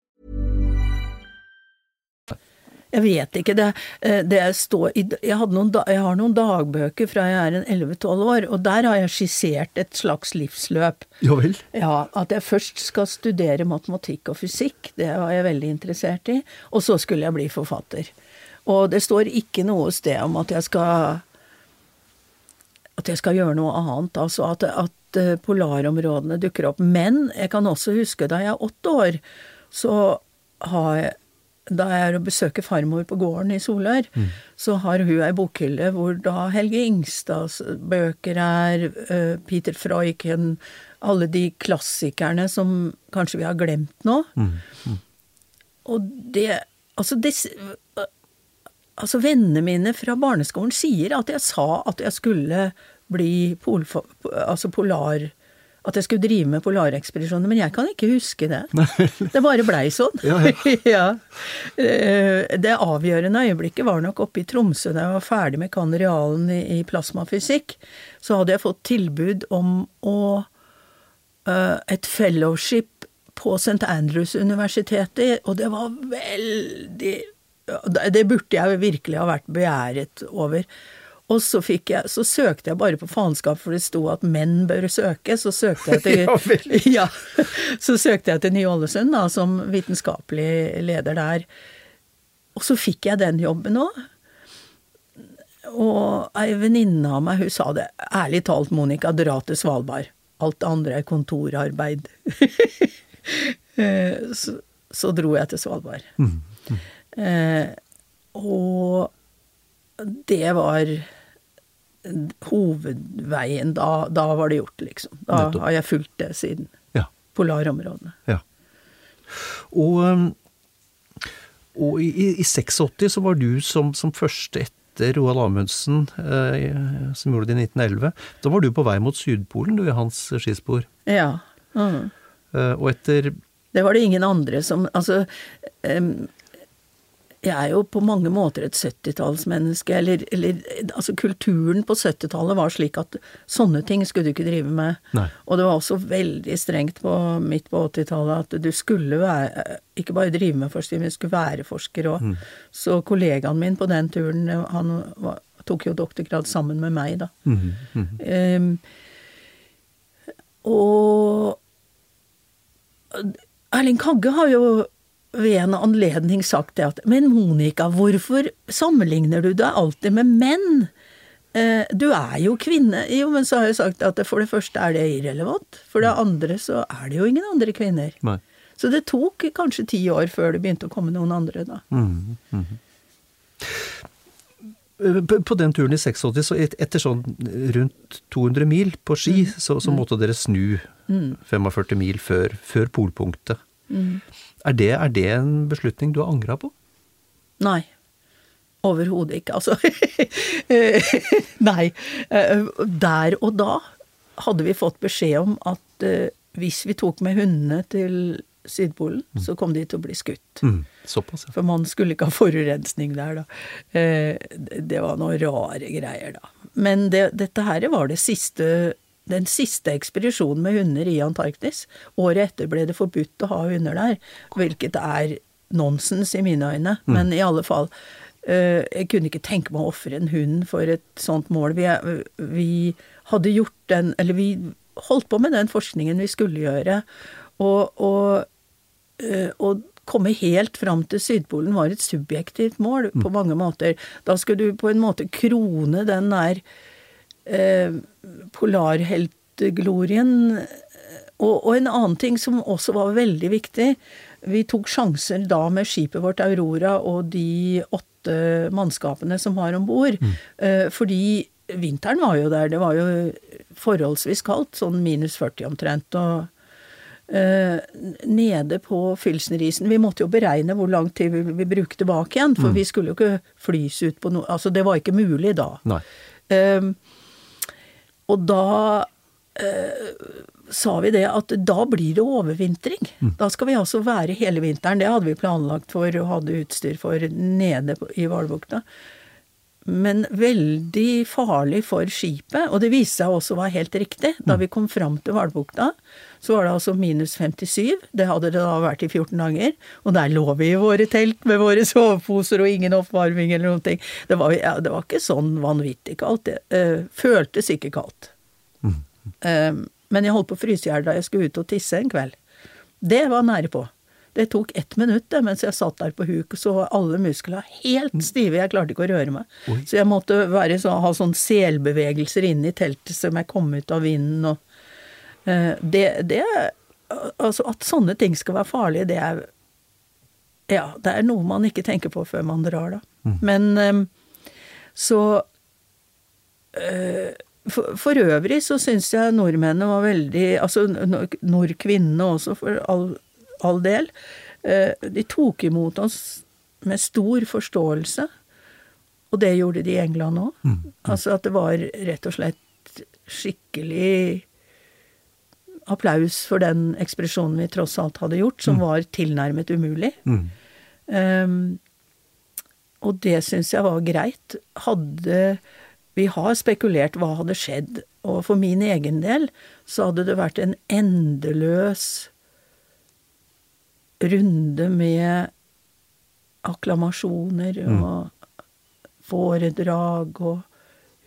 Jeg vet ikke. Det, eh, det står i, jeg, noen, jeg har noen dagbøker fra jeg er en 11-12 år, og der har jeg skissert et slags livsløp. Ja vel? Ja, At jeg først skal studere matematikk og fysikk, det var jeg veldig interessert i. Og så skulle jeg bli forfatter. Og det står ikke noe sted om at jeg skal at jeg skal gjøre noe annet. Altså at, at eh, polarområdene dukker opp. Men jeg kan også huske da jeg er åtte år, så har jeg da jeg er og besøker farmor på gården i Solør, så har hun ei bokhylle hvor da Helge Ingstads bøker er, uh, Peter Freuchen, alle de klassikerne som kanskje vi har glemt nå. Og det Altså, det, altså vennene mine fra barneskolen sier at jeg sa at jeg skulle bli polfa, altså polar At jeg skulle drive med polarekspedisjoner, men jeg kan ikke huske det. Det bare blei sånn. Ja, ja. ja. Det avgjørende øyeblikket var nok oppe i Tromsø da jeg var ferdig med kandialen i, i plasmafysikk. Så hadde jeg fått tilbud om å eh, et fellowship på St. Andrews-universitetet, og det var veldig Det burde jeg virkelig ha vært begjæret over. Og så, jeg, så søkte jeg bare på faenskap, for det sto at menn bør søke. Så søkte jeg til, Ja så søkte jeg til Ny-Ålesund da, som vitenskapelig leder der. Og så fikk jeg den jobben òg. Og ei venninne av meg, hun sa det. Ærlig talt, Monica, dra til Svalbard. Alt det andre er kontorarbeid. Eh, så, så dro jeg til Svalbard. Eh, og det var hovedveien. Da, da var det gjort, liksom. Da Nettopp. har jeg fulgt det siden. Ja. Polarområdene. ja. Og, um, og i, i- i 86 så var du som, som første etter Roald Amundsen, eh, som gjorde det i 1911, da var du på vei mot Sydpolen, du, i hans skispor. Ja. Mm. Eh, og etter Det var det ingen andre som Altså, em, jeg er jo på mange måter et 70-tallsmenneske, eller, eller Altså, kulturen på 70-tallet var slik at sånne ting skulle du ikke drive med. Nei. Og det var også veldig strengt på midt på 80-tallet at du skulle være Ikke bare drive med forskning, men du skulle være forsker òg. Så kollegaen min på den turen, han var, tok jo doktorgrad sammen med meg, da. Mm -hmm. um, og Erling Kagge har jo ved en anledning sagt det at Men Monica, hvorfor sammenligner du deg alltid med menn? Eh, Du er jo kvinne. Jo, men så har jeg sagt at for det første er det irrelevant. For det andre så er det jo ingen andre kvinner. Nei. Så det tok kanskje ti år før det begynte å komme noen andre, da. Mm, mhm. Eh, På den turen i 86, så et, etter sånn rundt 200 mil på ski, så, så måtte dere snu 45 mil før, før polpunktet. Er, det, er det en beslutning du har angra på? Nei. Overhodet ikke, altså. Nei. Eh, Der og da hadde vi fått beskjed om at eh, hvis vi tok med hundene til Sydpolen, så kom de til å bli skutt. Mm, såpass, ja. For man skulle ikke ha forurensning der, da. Eh, Det var noen rare greier, da. Men det, dette her var det siste den siste ekspedisjonen med hunder i Antarktis. Året etter ble det forbudt å ha hunder der, hvilket er nonsens i mine øyne. Men i alle fall, Uh, jeg kunne ikke tenke meg å ofre en hund for et sånt mål. Vi, vi hadde gjort den Eller vi holdt på med den forskningen vi skulle gjøre. Og, og, uh, og komme helt fram til Sydpolen var et subjektivt mål på mange måter. Da skulle du på en måte krone den der eh, polarheltglorien. Og, og en annen ting som også var veldig viktig. Vi tok sjanser da med skipet vårt Aurora og de åtte mannskapene som var om bord. Eh, fordi vinteren var jo der. Det var jo forholdsvis kaldt, sånn minus 40 omtrent. og eh, nede på fylsenrisen, Vi måtte jo beregne hvor lang tid vi vi bruke tilbake igjen, for vi skulle jo ikke flys ut på noe Altså, det var ikke mulig da. Nei. Og da eh, sa vi det at da blir det overvintring. Da skal vi altså være hele vinteren. Det hadde vi planlagt for og hadde utstyr for nede i Hvalbukta. Men veldig farlig for skipet, og det viste seg også å være helt riktig. Da vi kom fram til Hvalbukta, så var det altså minus 57. Det hadde det da vært i 14 dager. Og der lå vi i våre telt med våre soveposer og ingen oppvarming eller noen ting. Det var, ja, det var ikke sånn vanvittig kaldt. Det uh, føltes ikke kaldt. Eh, men jeg holdt på å fryse i hjel da jeg skulle ut og tisse en kveld. Det var nære på. Det tok ett minutt det, mens jeg satt der på huk, så var alle muskler helt stive. Jeg klarte ikke å røre meg. Oi. Så jeg måtte være så, ha sånn selbevegelser inne i teltet som jeg kom ut av vinden og det, det Altså, at sånne ting skal være farlige, det er Ja, det er noe man ikke tenker på før man drar, da. Men eh, så eh, for, for øvrig så syns jeg nordmennene var veldig Altså nordkvinnene også, for all, all del. eh, De tok imot oss med stor forståelse. Og det gjorde de i England òg. Altså at det var rett og slett skikkelig applaus for den ekspedisjonen vi tross alt hadde gjort, som var tilnærmet umulig. Mm. Um, og det syns jeg var greit. Hadde Vi har spekulert hva hadde skjedd, og for min egen del så hadde det vært en endeløs runde med akklamasjoner og foredrag og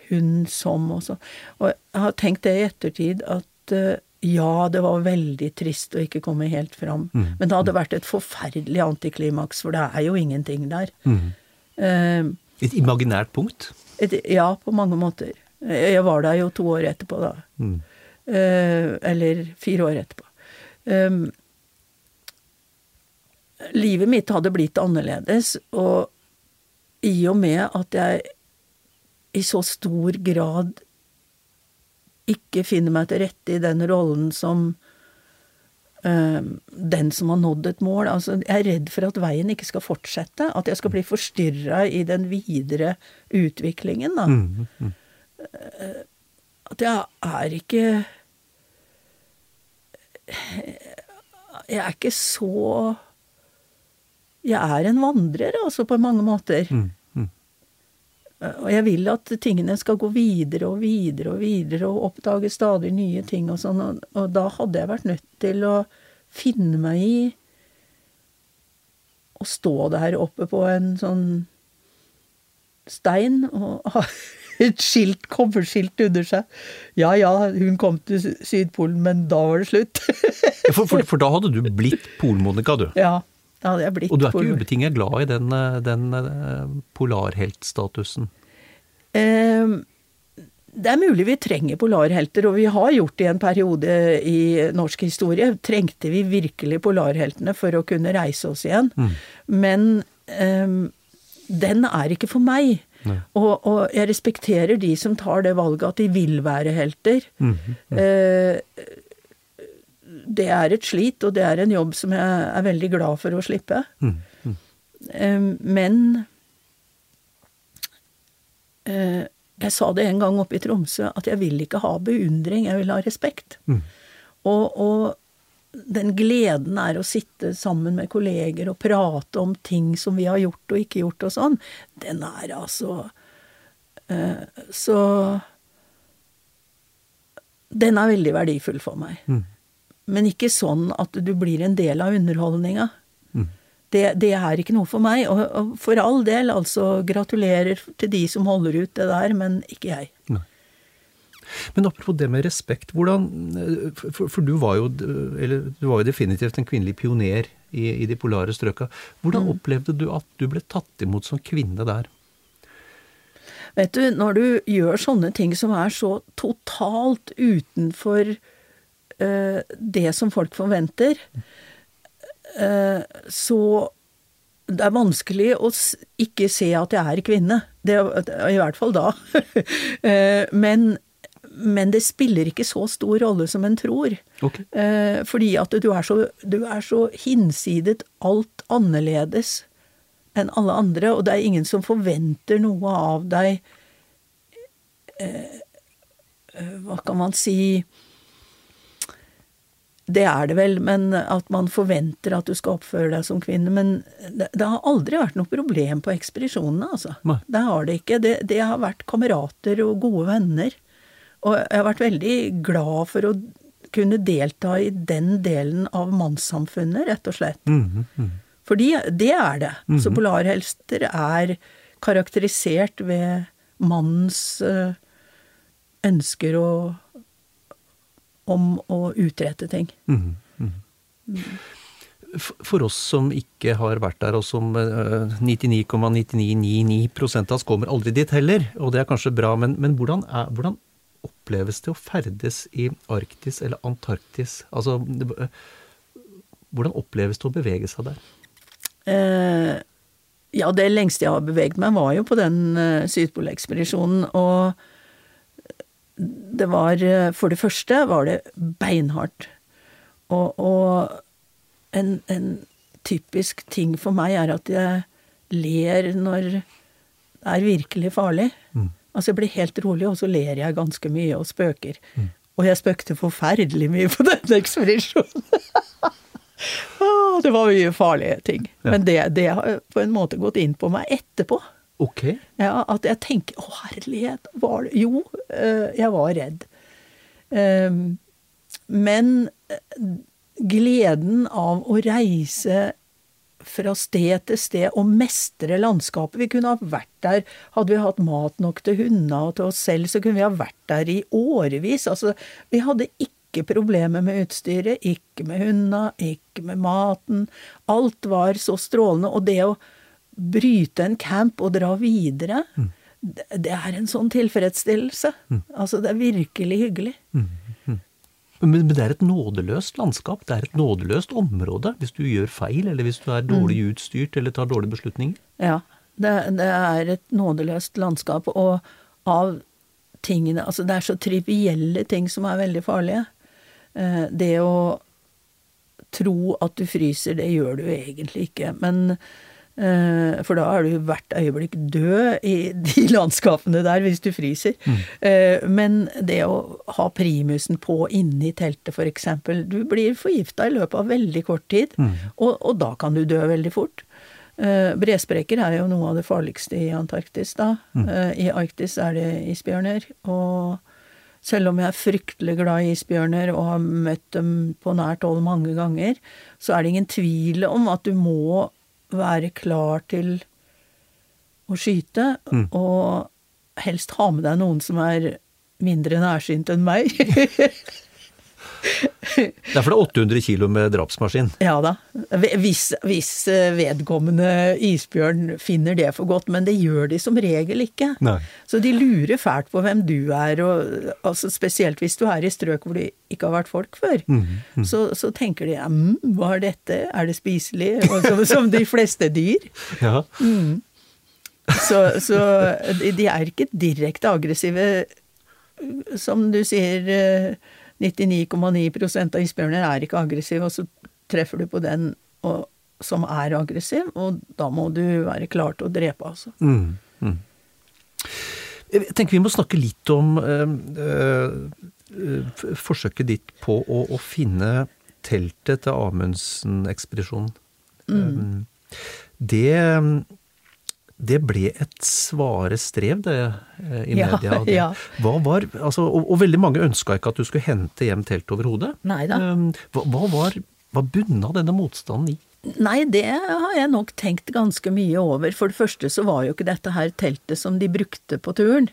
hun som og så. Og jeg har tenkt det i ettertid at eh, ja, det var veldig trist å ikke komme helt fram. Men det hadde vært et forferdelig antiklimaks, for det er jo ingenting der. Eh, Et imaginært punkt. et, ja, på mange måter. Jeg var der jo to år etterpå, da. Eh, eller fire år etterpå. Um, livet mitt hadde blitt annerledes, og i og med at jeg i så stor grad ikke finner meg til rette i den rollen som øh, den som har nådd et mål. Altså, jeg er redd for at veien ikke skal fortsette. At jeg skal bli forstyrra i den videre utviklingen, da. Eh, At jeg er ikke Jeg er ikke så Jeg er en vandrer, altså, på mange måter. Og jeg vil at tingene skal gå videre og videre og videre, og oppdage stadig nye ting og sånn, og, og da hadde jeg vært nødt til å finne meg i å stå der oppe på en sånn stein og ha et skilt, kobberskilt under seg. Ja ja, hun kom til Sydpolen, men da var det slutt. For, for, for da hadde du blitt Polmonica, du. ja, da hadde jeg blitt Og du er ikke ubetinget glad i den, eh, den eh, polarheltstatusen? Eh, Det er mulig vi trenger polarhelter, og vi har gjort det i en periode i norsk historie. Trengte vi virkelig polarheltene for å kunne reise oss igjen. Men um, den er ikke for meg. Og, og jeg respekterer de som tar det valget at de vil være helter. Eh, det er et slit, og det er en jobb som jeg er veldig glad for å slippe. Eh, men eh, jeg sa det en gang oppe i Tromsø, at jeg vil ikke ha beundring, jeg vil ha respekt. Og, og den gleden er å sitte sammen med kolleger og prate om ting som vi har gjort og ikke gjort og sånn, den er altså eh, Så Den er veldig verdifull for meg. Men ikke sånn at du blir en del av underholdninga. Det, det er ikke noe for meg. Og, og for all del, altså, gratulerer til de som holder ut det der, men ikke jeg. Men apropos det med respekt, hvordan For, for du var jo eller du var jo definitivt en kvinnelig pioner i, i de polare strøka. Hvordan opplevde du at du ble tatt imot som kvinne der? Vet du, når du gjør sånne ting som er så totalt utenfor det som folk forventer, eh, så det er vanskelig å ikke se at jeg er kvinne. Det, I hvert fall da. Eh, men, men det spiller ikke så stor rolle som en tror. Ok. Eh, fordi at du er, så, du er så hinsidet alt annerledes enn alle andre, og det er ingen som forventer noe av deg eh, eh, Hva kan man si Det er det vel, men at man forventer at du skal oppføre deg som kvinne. Men det, det har aldri vært noe problem på ekspedisjonene, altså. Nei. Det har det ikke. Det, det har vært kamerater og gode venner. Og jeg har vært veldig glad for å kunne delta i den delen av mannssamfunnet, rett og slett. Fordi det er det. Så polarhelster er karakterisert ved mannens eh, ønsker og, om å utrette ting. For- For oss som ikke har vært der, og som eh, 99,9999 av oss kommer aldri dit heller, og det er kanskje bra, men, men hvordan, er, hvordan oppleves det å ferdes i Arktis eller Antarktis? Altså, hvordan oppleves det å bevege seg der? Eh, ja, det lengste jeg har beveget meg, var jo på den eh, Sydpolekspedisjonen. Og det var eh, For det første var det beinhardt. Og, og en, en typisk ting for meg er at jeg ler når det er virkelig farlig. Altså jeg blir helt rolig, og så ler jeg ganske mye og spøker. Og jeg spøkte forferdelig mye på denne ekspedisjonen. Det var mye farlige ting. Men det, det har på en måte gått inn på meg etterpå. Ok. Ja, at jeg tenker Å, herlighet, var det Jo, eh, jeg var redd. Ehm, men eh, gleden av å reise fra sted til sted og mestre landskapet Vi kunne ha vært der, hadde vi hatt mat nok til hundene og til oss selv, så kunne vi ha vært der i årevis. Altså, vi hadde ikke problemer med utstyret, ikke med hundene, ikke med maten. Alt var så strålende. Og det å bryte en camp og dra videre, det, det er en sånn tilfredsstillelse. Altså, det er virkelig hyggelig. Men, men det er et nådeløst landskap. Det er et nådeløst område hvis du gjør feil, eller hvis du er dårlig utstyrt eller tar dårlige beslutninger. Ja. Det, det er et nådeløst landskap, og av tingene Altså, det er så trivielle ting som er veldig farlige. Eh, Det å tro at du fryser, det gjør du egentlig ikke. Men For da er du hvert øyeblikk død i de landskapene der, hvis du fryser. Mm. Men det å ha primusen på inne i teltet, eksempel. Du blir forgifta i løpet av veldig kort tid, og, og da kan du dø veldig fort. Eh, Bresprekker er jo noe av det farligste i Antarktis, da. Mm. I Arktis er det isbjørner. Og selv om jeg er fryktelig glad i isbjørner og har møtt dem på nært hold mange ganger, så er det ingen tvil om at du må være klar til å skyte, og helst ha med deg noen som er mindre nærsynt enn meg. Derfor er det 800 kilo med drapsmaskin. Ja da. Hvis, hvis eh, vedkommende isbjørn finner det for godt, men det gjør de som regel ikke. Nei. Så de lurer fælt på hvem du er, og altså spesielt hvis du er i strøk hvor det ikke har vært folk før. Så, så tenker de mm, hva er dette, er det spiselig? Som, som de fleste dyr. Ja. Så, så de- de er ikke direkte aggressive, som du sier. Eh, 99,9% av isbjørner er ikke aggressive, og så treffer du på den og, som er aggressiv, og da må du være klar til å drepe, altså. Mm, mm. Jeg tenker vi må snakke litt om øh, øh, forsøket ditt på å, å finne teltet til Amundsen-ekspedisjonen. Eh, det, det ble et svare strev, det, eh, i Ja, media. Det. ja. Var, altså, og, og veldig mange ønska ikke at du skulle hente hjem telt over hodet. da. Eh, Hva, hva var hva bunna denne motstanden i? Nei, det har jeg nok tenkt ganske mye over. For det første så var jo ikke dette her teltet som de brukte på turen.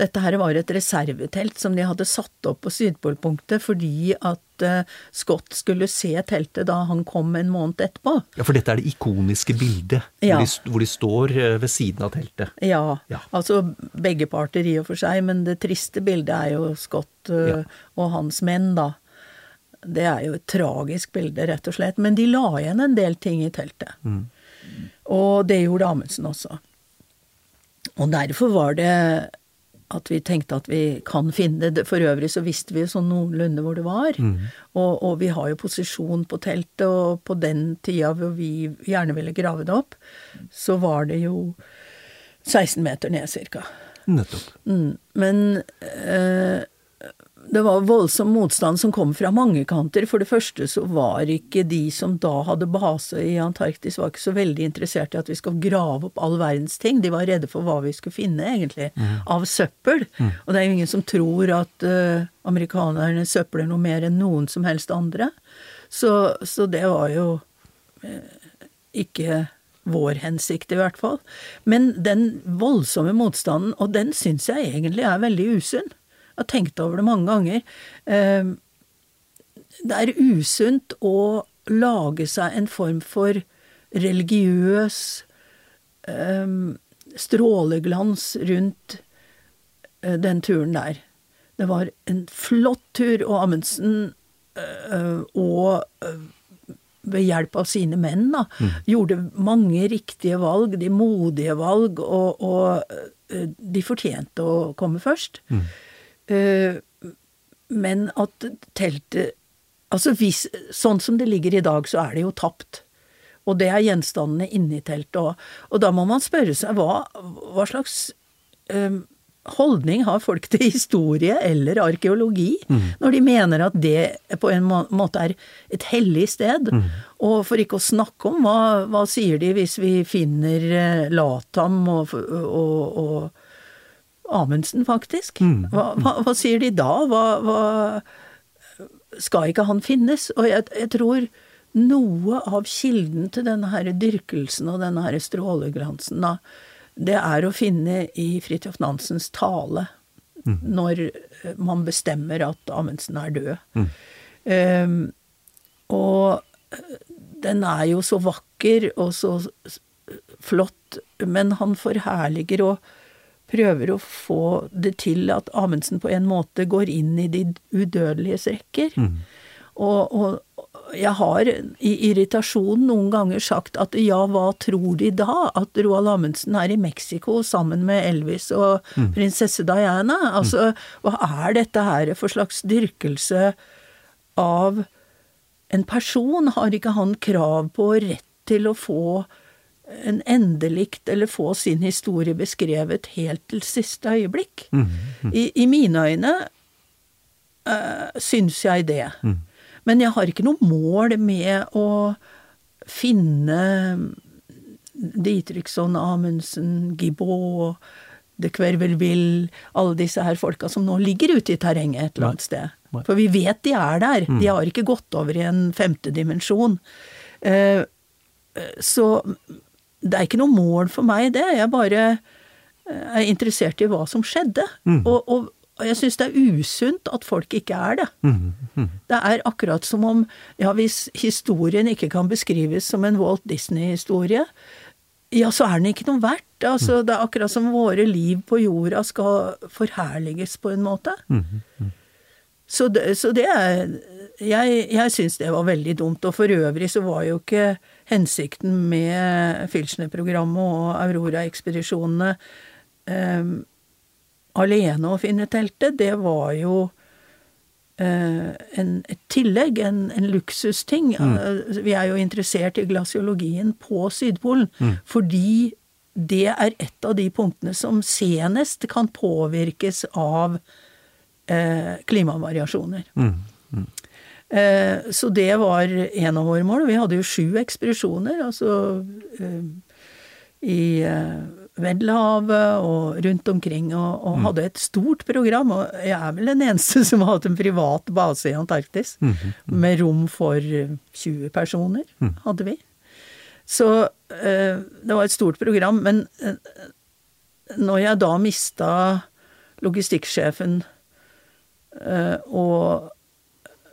Dette her var et reservetelt som de hadde satt opp på Sydpolpunktet fordi at eh, Scott skulle se teltet da han kom en måned etterpå. Ja, For dette er det ikoniske bildet, Ja. hvor, de, hvor de står eh, ved siden av teltet. Ja, Ja. altså begge parter i og for seg, men det triste bildet er jo Scott eh, Ja. og hans menn, da. Det er jo et tragisk bilde, rett og slett. Men de la igjen en del ting i teltet. Og det gjorde Amundsen også. Og derfor var det at vi tenkte at vi kan finne det. For øvrig så visste vi jo sånn noenlunde hvor det var. Og, og vi har jo posisjon på teltet, og på den tida hvor vi gjerne ville grave det opp, så var det jo 16 meter ned, cirka. Nettopp. Mm. Men eh, det var voldsom motstand som kom fra mange kanter. For det første så var ikke de som da hadde base i Antarktis, var ikke så veldig interessert i at vi skal grave opp all verdens ting. De var redde for hva vi skulle finne, egentlig, av søppel. Og det er jo ingen som tror at uh, amerikanerne søpler noe mer enn noen som helst andre. Så, så det var jo ikke vår hensikt, i hvert fall. Men den voldsomme motstanden, og den syns jeg egentlig er veldig usunn. Jeg har tenkt over det mange ganger. Eh, Det er usunt å lage seg en form for religiøs eh, stråleglans rundt eh, den turen der. Det var en flott tur, og Amundsen eh, og eh, ved hjelp av sine menn, da, gjorde mange riktige valg, de modige valg, og, og de fortjente å komme først. Eh, men at teltet Altså hvis Sånn som det ligger i dag, så er det jo tapt. Og det er gjenstandene inni teltet òg. Og da må man spørre seg hva, hva slags um, holdning har folk til historie eller arkeologi, når de mener at det på en måte er et hellig sted? Og for ikke å snakke om, hva, hva sier de hvis vi finner eh, Latam og, og, og Amundsen, faktisk? Hva, hva, hva sier de da? Hva, hva skal ikke han finnes? Og jeg, jeg tror noe av kilden til denne her dyrkelsen og denne her stråleglansen, da, det er å finne i Fridtjof Nansens tale når eh, man bestemmer at Amundsen er død. Ehm, og eh, den er jo så vakker og så flott, men han forherliger og prøver å få det til at Amundsen på en måte går inn i de udødeliges rekker. Og, og jeg har i irritasjon noen ganger sagt at ja, hva tror de da? At Roald Amundsen er i Mexico sammen med Elvis og prinsesse Diana? Altså, hva er dette her for slags dyrkelse av en person? Har ikke han krav på rett til å få en endelikt eller få sin historie beskrevet helt til siste øyeblikk? I, I mine øyne uh, syns jeg det. Men jeg har ikke noe mål med å finne Dietrichson, Amundsen, Gibault, de Quervelville, alle disse her folka som nå ligger ute i terrenget et eller annet sted. Nei. For vi vet de er der. De har ikke gått over i en femte dimensjon. Eh, så det er ikke noe mål for meg, det. Jeg bare eh, er interessert i hva som skjedde. Og, og, og jeg syns det er usunt at folk ikke er det. Det er akkurat som om ja, hvis historien ikke kan beskrives som en Walt Disney-historie, ja, så er den ikke noe verdt. Altså, det er akkurat som våre liv på jorda skal forherliges på en måte. Så det, så det er Jeg, jeg syns det var veldig dumt. Og for øvrig så var jo ikke hensikten med Filchner-programmet og Aurora-ekspedisjonene eh, alene å finne teltet. Det var jo eh, en, et tillegg, en, en luksusting. Mm. Vi er jo interessert i glasiologien på Sydpolen fordi det er et av de punktene som senest kan påvirkes av eh, klimavariasjoner. Eh, så det var en av våre mål. Vi hadde jo sju ekspedisjoner, altså eh, i eh, Vendelhavet og rundt omkring, og, og hadde et stort program. Og jeg er vel den eneste som har hatt en privat base i Antarktis, med rom for eh, 20 personer, hadde vi. Så eh, det var et stort program. Men eh, når jeg da mista logistikksjefen eh, og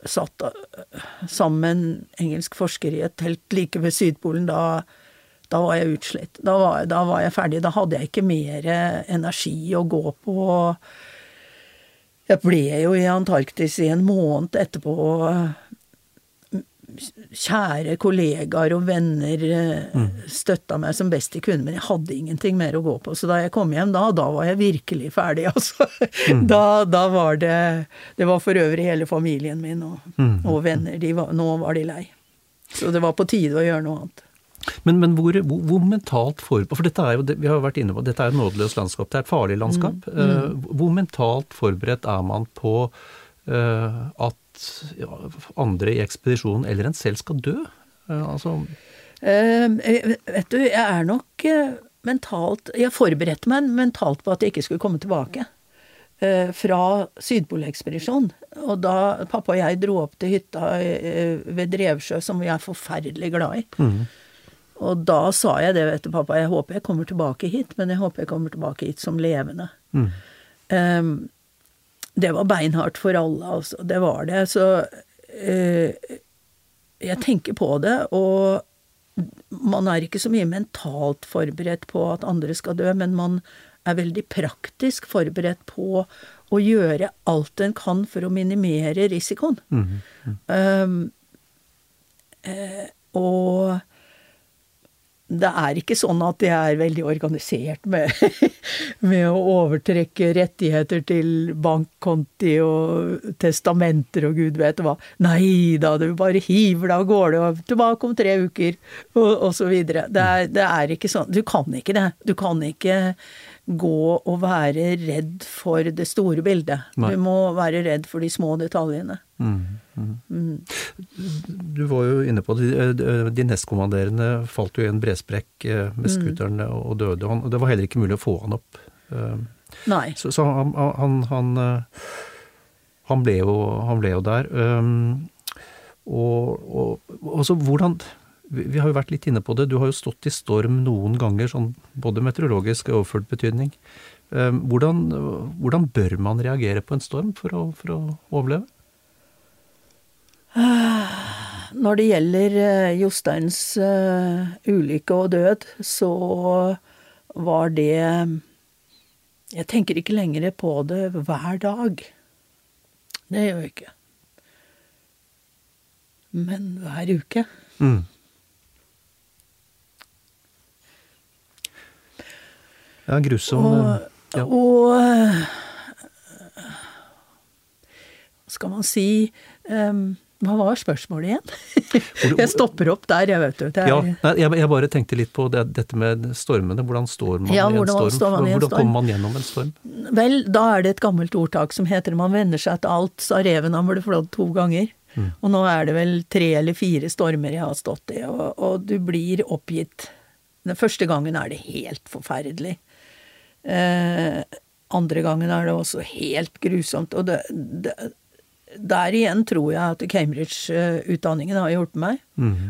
satt eh, sammen engelsk forsker i et telt like ved Sydpolen, da, da var jeg utslitt. Da var, da var jeg ferdig. Da hadde jeg ikke mer energi å gå på. Jeg ble jo i Antarktis i en måned etterpå. Kjære kollegaer og venner eh, støtta meg som best de kunne, men jeg hadde ingenting mer å gå på. Så da jeg kom hjem da, da var jeg virkelig ferdig, altså. Da, da var det Det var for øvrig hele familien min og, og venner. De var, nå var de lei. Så det var på tide å gjøre noe annet. Men, men hvor, hvor, hvor mentalt forberedt For dette er jo, vi har vært inne på, dette er et nådeløst landskap. Det er et farlig landskap. Mm. hvor mentalt forberedt er man på eh, at andre i ekspedisjonen eller en selv skal dø? Eh, altså uh, vet du, jeg er nok eh, mentalt Jeg forberedte meg mentalt på at jeg ikke skulle komme tilbake. fra Sydpolekspedisjonen. Og da pappa og jeg dro opp til hytta ved Drevsjø, som vi er forferdelig glad i. Og da sa jeg det, vet du, pappa, jeg håper jeg kommer tilbake hit, men jeg håper jeg kommer tilbake hit som levende. Eh, det var beinhardt for alle, altså. Det var det. Så eh, jeg tenker på det, og man er ikke så mye mentalt forberedt på at andre skal dø, men man er veldig praktisk forberedt på å gjøre alt en kan for å minimere risikoen. Um, eh, og det er ikke sånn at de er veldig organisert med, med å overtrekke rettigheter til bankkonti og testamenter og gud vet hva. Nei da, du bare hiver deg av gårde og tilbake om tre uker, og, og så videre. Det er, det er ikke sånn. Du kan ikke det. Du kan ikke gå og være redd for det store bildet. Nei. Du må være redd for de små detaljene. Mm, mm. Du var jo inne på det. De- De nestkommanderende falt jo i en bresprekk eh, med scooteren og døde. Han, og det var heller ikke mulig å få han opp. Eh, Nei. Så, så han, han, han, eh, han, ble jo, han ble jo der. Og, og, og så hvordan vi, har jo vært litt inne på det. Du har jo stått i storm noen ganger, sånn både meteorologisk og overført betydning. Hvordan, hvordan bør man reagere på en storm for å, for å overleve? Når det gjelder eh, Josteins eh, ulykke og død, så var det Jeg tenker ikke lenger på det hver dag. Det gjør jeg ikke. Men hver uke. Mm. Ja, grusom Og, eh, ja. og Hva skal man si em, Hva var spørsmålet igjen? Jeg stopper opp der, jeg, vet du. Det er, Ja, jeg, bare tenkte litt på det, dette med stormene. Hvordan står man Ja, i en storm? man i en hvordan storm? kommer man gjennom en storm? Vel, da er det et gammelt ordtak som heter 'man venner seg til alt', sa reven han ble flådd to ganger. Og nå er det vel tre eller fire stormer jeg har stått i, og, og du blir oppgitt. Den første gangen er det helt forferdelig. Eh, andre gangen er det også helt grusomt. Og det, det, der igjen tror jeg at Cambridge-utdanningen har hjulpet meg.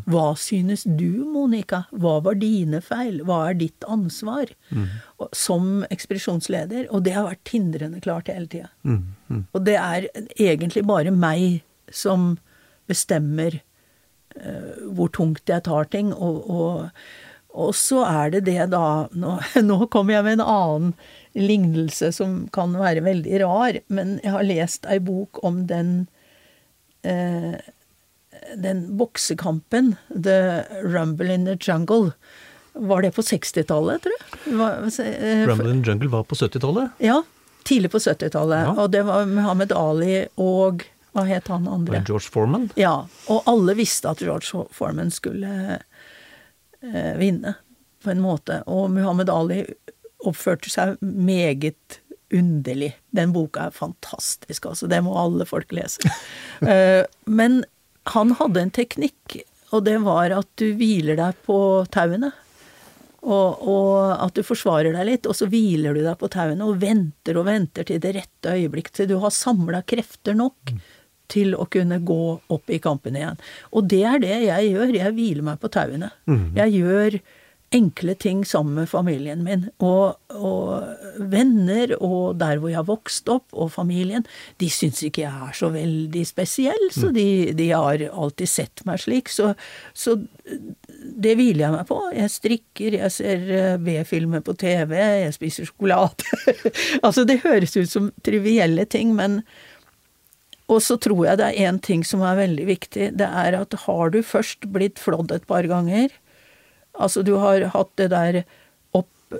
Hva synes du, Monica? Hva var dine feil? Hva er ditt ansvar? Mm. som ekspedisjonsleder. Og det har vært tindrende klart hele tida. Mm, mm. Og det er egentlig bare meg som bestemmer uh, hvor tungt jeg tar ting. Og, og, og så er det det da nå, nå kommer jeg med en annen lignelse som kan være veldig rar, men jeg har lest ei bok om den eh, den boksekampen, The Rumble in the Jungle. Var det på 60-tallet, tror jeg? Hva- eh, Rumble in the Jungle var på 70-tallet. ja, tidlig på 70-tallet. Ja. Og det var Muhammed Ali og Hva het han andre? var George Foreman. Ja, og alle visste at George Foreman skulle eh, vinne, på en måte. Og Muhammed Ali oppførte seg meget underlig. Den boka er fantastisk, altså. Det må alle folk lese. Eh, men han hadde en teknikk, og det var at du hviler deg på tauene. Og, og at du forsvarer deg litt, og så hviler du deg på tauene og venter og venter til det rette øyeblikk, til du har samla krefter nok til å kunne gå opp i kampen igjen. Og det er det jeg gjør. Jeg hviler meg på tauene. Jeg gjør enkle ting sammen med familien min. Og, og venner, og der hvor jeg har vokst opp, og familien, de syns ikke jeg er så veldig spesiell, så de, de har alltid sett meg slik. Så, så det hviler jeg meg på. Jeg strikker, jeg ser eh, B-filmer på TV, jeg spiser sjokolade. altså, det høres ut som trivielle ting, men Og så tror jeg det er én ting som er veldig viktig. Det er at har du først blitt flådd et par ganger, altså du har hatt det der opp,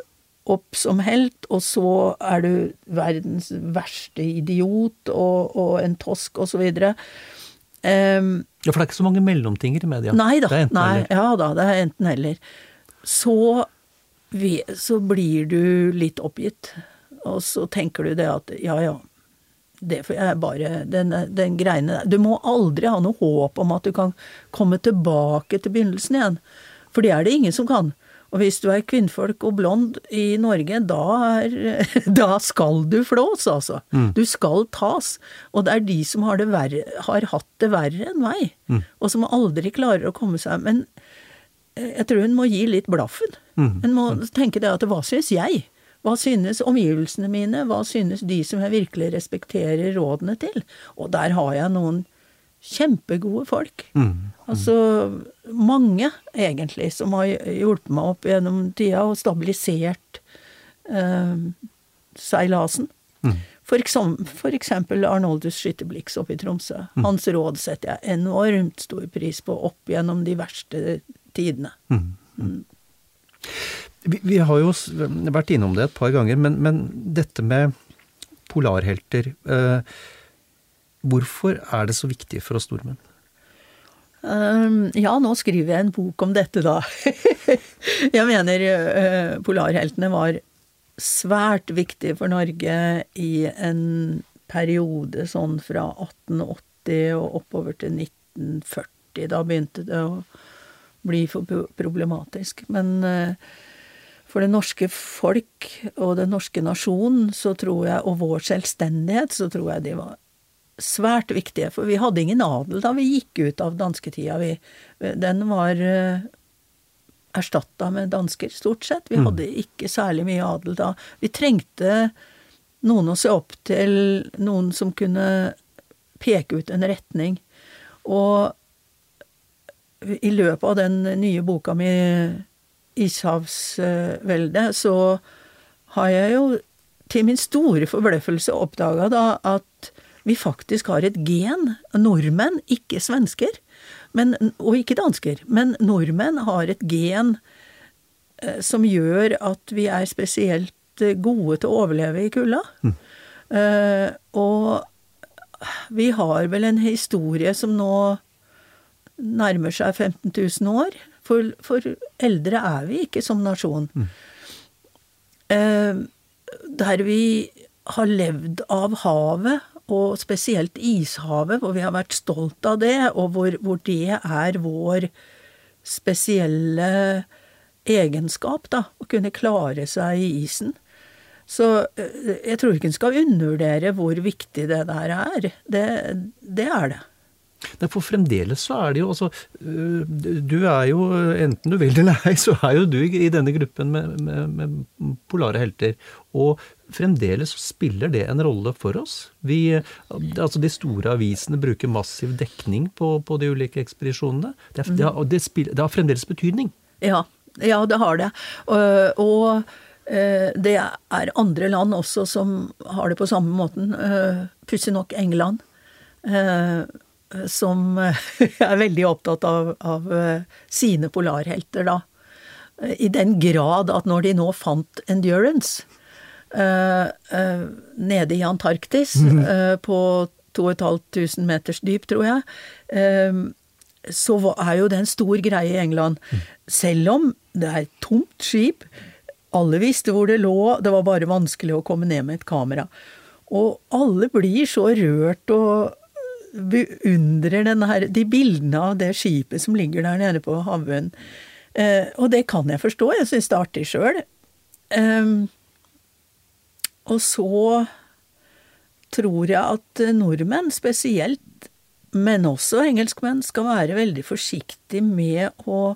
opp som helt, og så er du verdens verste idiot og, og en tosk og så videre. Um, Ja, for det er ikke så mange mellomtinger i media. Nei da. Det er enten Nei, eller. ja da, det er enten eller. Så, så blir du litt oppgitt, og så tenker du det at ja ja, det får jeg bare Den, den greiene der Du må aldri ha noe håp om at du kan komme tilbake til begynnelsen igjen. For det er det ingen som kan. Og hvis du er kvinnfolk og blond i Norge, da, er, da skal du flås, altså. Du skal tas. Og det er de som har, det verre, har hatt det verre enn meg, og som aldri klarer å komme seg Men eh, jeg tror hun må gi litt blaffen. Hun må tenke det at hva syns jeg? Hva synes omgivelsene mine? Hva synes de som jeg virkelig respekterer rådene til? Og der har jeg noen kjempegode folk. Altså mange, egentlig, som har hjulpet meg opp gjennom tida og stabilisert eh, seilasen. For, eksempel, for eksempel Arnoldus Skytterblix oppe i Tromsø. Hans råd setter jeg enormt stor pris på opp gjennom de verste tidene. Mm. Vi, vi, har jo vært innom det et par ganger, men, men dette med polarhelter eh, Hvorfor er det så viktig for oss nordmenn? Um, ja, nå skriver jeg en bok om dette, da. jeg mener uh, polarheltene var svært viktige for Norge i en periode sånn fra 1880 og oppover til 1940. Da begynte det å bli for problematisk. Men uh, for det norske folk og den norske nasjonen så tror jeg, og vår selvstendighet, så tror jeg de var svært viktige. For vi hadde ingen adel da vi gikk ut av dansketida. Vi, den var uh, erstatta med dansker, stort sett. Vi mm. hadde ikke særlig mye adel da. Vi trengte noen å se opp til, noen som kunne peke ut en retning. Og i løpet av den nye boka mi, 'Ishavsveldet', så har jeg jo til min store forbløffelse oppdaga da at vi faktisk har et gen. Nordmenn, ikke svensker, men, og ikke dansker, men nordmenn har et gen eh, som gjør at vi er spesielt eh, gode til å overleve i kulda. Mm. Eh, og vi har vel en historie som nå nærmer seg 15 000 år. For, for eldre er vi ikke som nasjon. Mm. Eh, der vi har levd av havet og spesielt Ishavet, hvor vi har vært stolt av det, og hvor, hvor det er vår spesielle egenskap, da, å kunne klare seg i isen. Så eh, jeg tror ikke en skal undervurdere hvor viktig det der er. Det, det er det. Nei, for fremdeles så er det jo altså Du er jo, enten du vil eller ei, så er jo du i denne gruppen med, med, med polare helter. Og fremdeles spiller det en rolle for oss. Vi, altså De store avisene bruker massiv dekning på, på de ulike ekspedisjonene. Det, er, det, har, det, spiller, det, har, fremdeles betydning. Ja, ja det har det. Og, og det er andre land også som har det på samme måten. Pussig nok England som er veldig opptatt av, av, sine polarhelter, da. I den grad at når de nå fant Endurance uh, uh, nede i Antarktis, mm. uh, på 2500 meters dyp, tror jeg, så er jo det en stor greie i England. Mm. Selv om det er et tomt skip, alle visste hvor det lå, det var bare vanskelig å komme ned med et kamera. Og alle blir så rørt og beundrer her, de bildene av det skipet som ligger der nede på havbunnen. Eh, og det kan jeg forstå, jeg syns det er artig sjøl. Eh, og så tror jeg at nordmenn spesielt, men også engelskmenn, skal være veldig forsiktige med å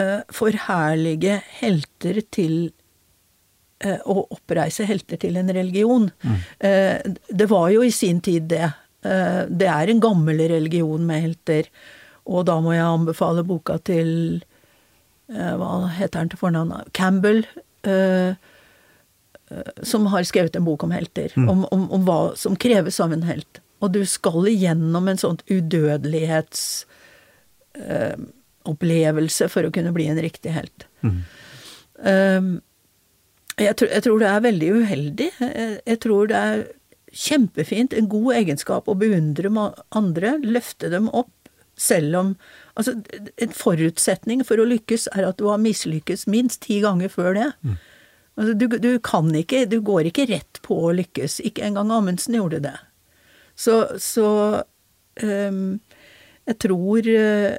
eh, forherlige helter til eh, å oppreise helter til en religion. Mm. Eh, det var jo i sin tid det. Eh, det er en gammel religion med helter, og da må jeg anbefale boka til eh, Hva heter den til fornavn? Campbell. Eh, som har skrevet en bok om helter. Mm. Om, om, om, hva som kreves av en helt. Og du skal igjennom en sånn udødelighetsopplevelse for å kunne bli en riktig helt. Mm. Jeg, tror, jeg, tror det er veldig uheldig. Jeg, jeg tror det er kjempefint, en god egenskap å beundre andre, løfte dem opp, selv om Altså, en forutsetning for å lykkes er at du har mislykkes minst ti ganger før det. Mm. Altså, du, du, kan ikke Du går ikke rett på å lykkes. Ikke engang Amundsen gjorde det. Så, så um, Jeg tror uh...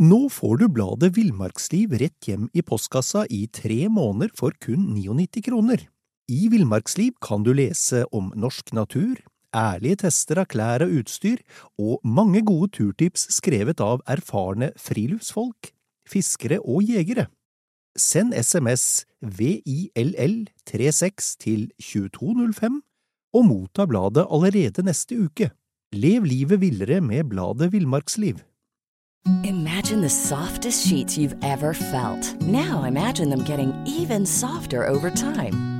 Nå får du bladet Villmarksliv rett hjem i postkassa i tre måneder for kun 99 kroner. I Villmarksliv kan du lese om norsk natur, ærlige tester av klær og utstyr, og mange gode turtips skrevet av erfarne friluftsfolk, fiskere og jegere. Send SMS VILL36 til 2205 og motta bladet allerede neste uke. Lev livet villere med bladet Villmarksliv. Imagine the softest sheets you've ever felt. Now imagine them getting even softer over time.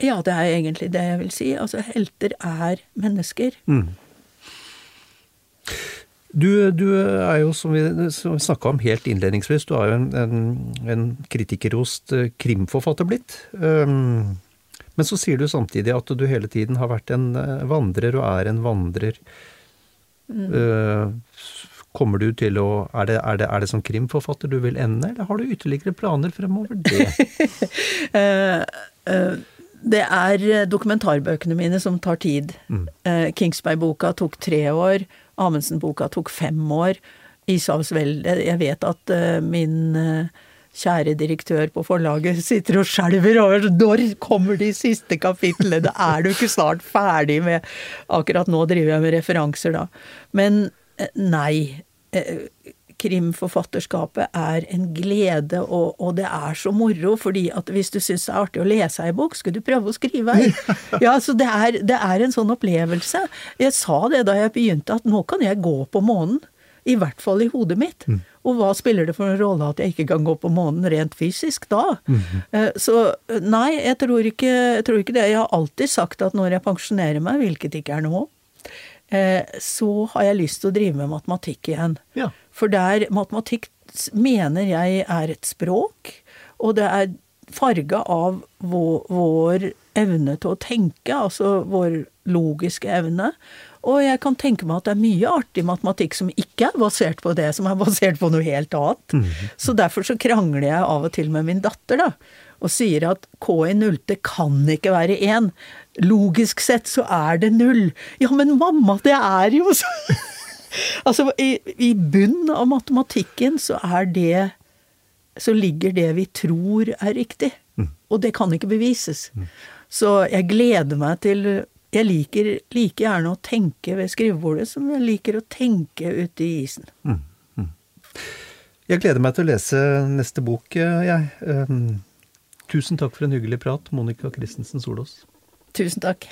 Ja, det er egentlig det jeg vil si. Altså, helter er mennesker. Du, du er jo, som vi snakka om helt innledningsvis, du er jo en, en, en kritikerrost eh, krimforfatter blitt. Um, men så sier du samtidig at du hele tiden har vært en eh, vandrer og er en vandrer. Uh, kommer du til å er det, er, det, er det som krimforfatter du vil ende, eller har du ytterligere planer fremover det? uh, eh, det er dokumentarbøkene mine som tar tid. Eh, Kingsberg-boka tok tre år. Amundsen-boka tok fem år. Ishavs velde Jeg vet at eh, min eh, kjære direktør på forlaget sitter og skjelver over når kommer de siste kapitlene? Da er du ikke snart ferdig med Akkurat nå driver jeg med referanser, da. Men eh, nei. Krimforfatterskapet er en glede, og, og det er så moro, fordi at hvis du syns det er artig å lese ei bok, skulle du prøve å skrive ei. Ja, så det er, det er en sånn opplevelse. Jeg sa det da jeg begynte, at nå kan jeg gå på månen. I hvert fall i hodet mitt. Og hva spiller det for en rolle at jeg ikke kan gå på månen rent fysisk da? Eh, Så nei, jeg tror, ikke, jeg tror ikke det. Jeg har alltid sagt at når jeg pensjonerer meg, hvilket ikke er nå, eh, så har jeg lyst til å drive med matematikk igjen. Ja. For der matematikk mener jeg er et språk, og det er farga av vår, vår evne til å tenke, altså vår logiske evne. Og jeg kan tenke meg at det er mye artig matematikk som ikke er basert på det, som er basert på noe helt annet. Så derfor så krangler jeg av og til med min datter, da. Og sier at K i nullte kan ikke være én. Logisk sett så er det null. Ja, men mamma, det er jo så Altså, i, i bunnen av matematikken så er det Så ligger det vi tror er riktig. Og det kan ikke bevises. Så jeg gleder meg til Jeg liker like gjerne å tenke ved skrivebordet som jeg liker å tenke ute i isen. Jeg gleder meg til å lese neste bok, eh, jeg. Um, tusen takk for en hyggelig prat, Monica Christensen Solås. Tusen takk.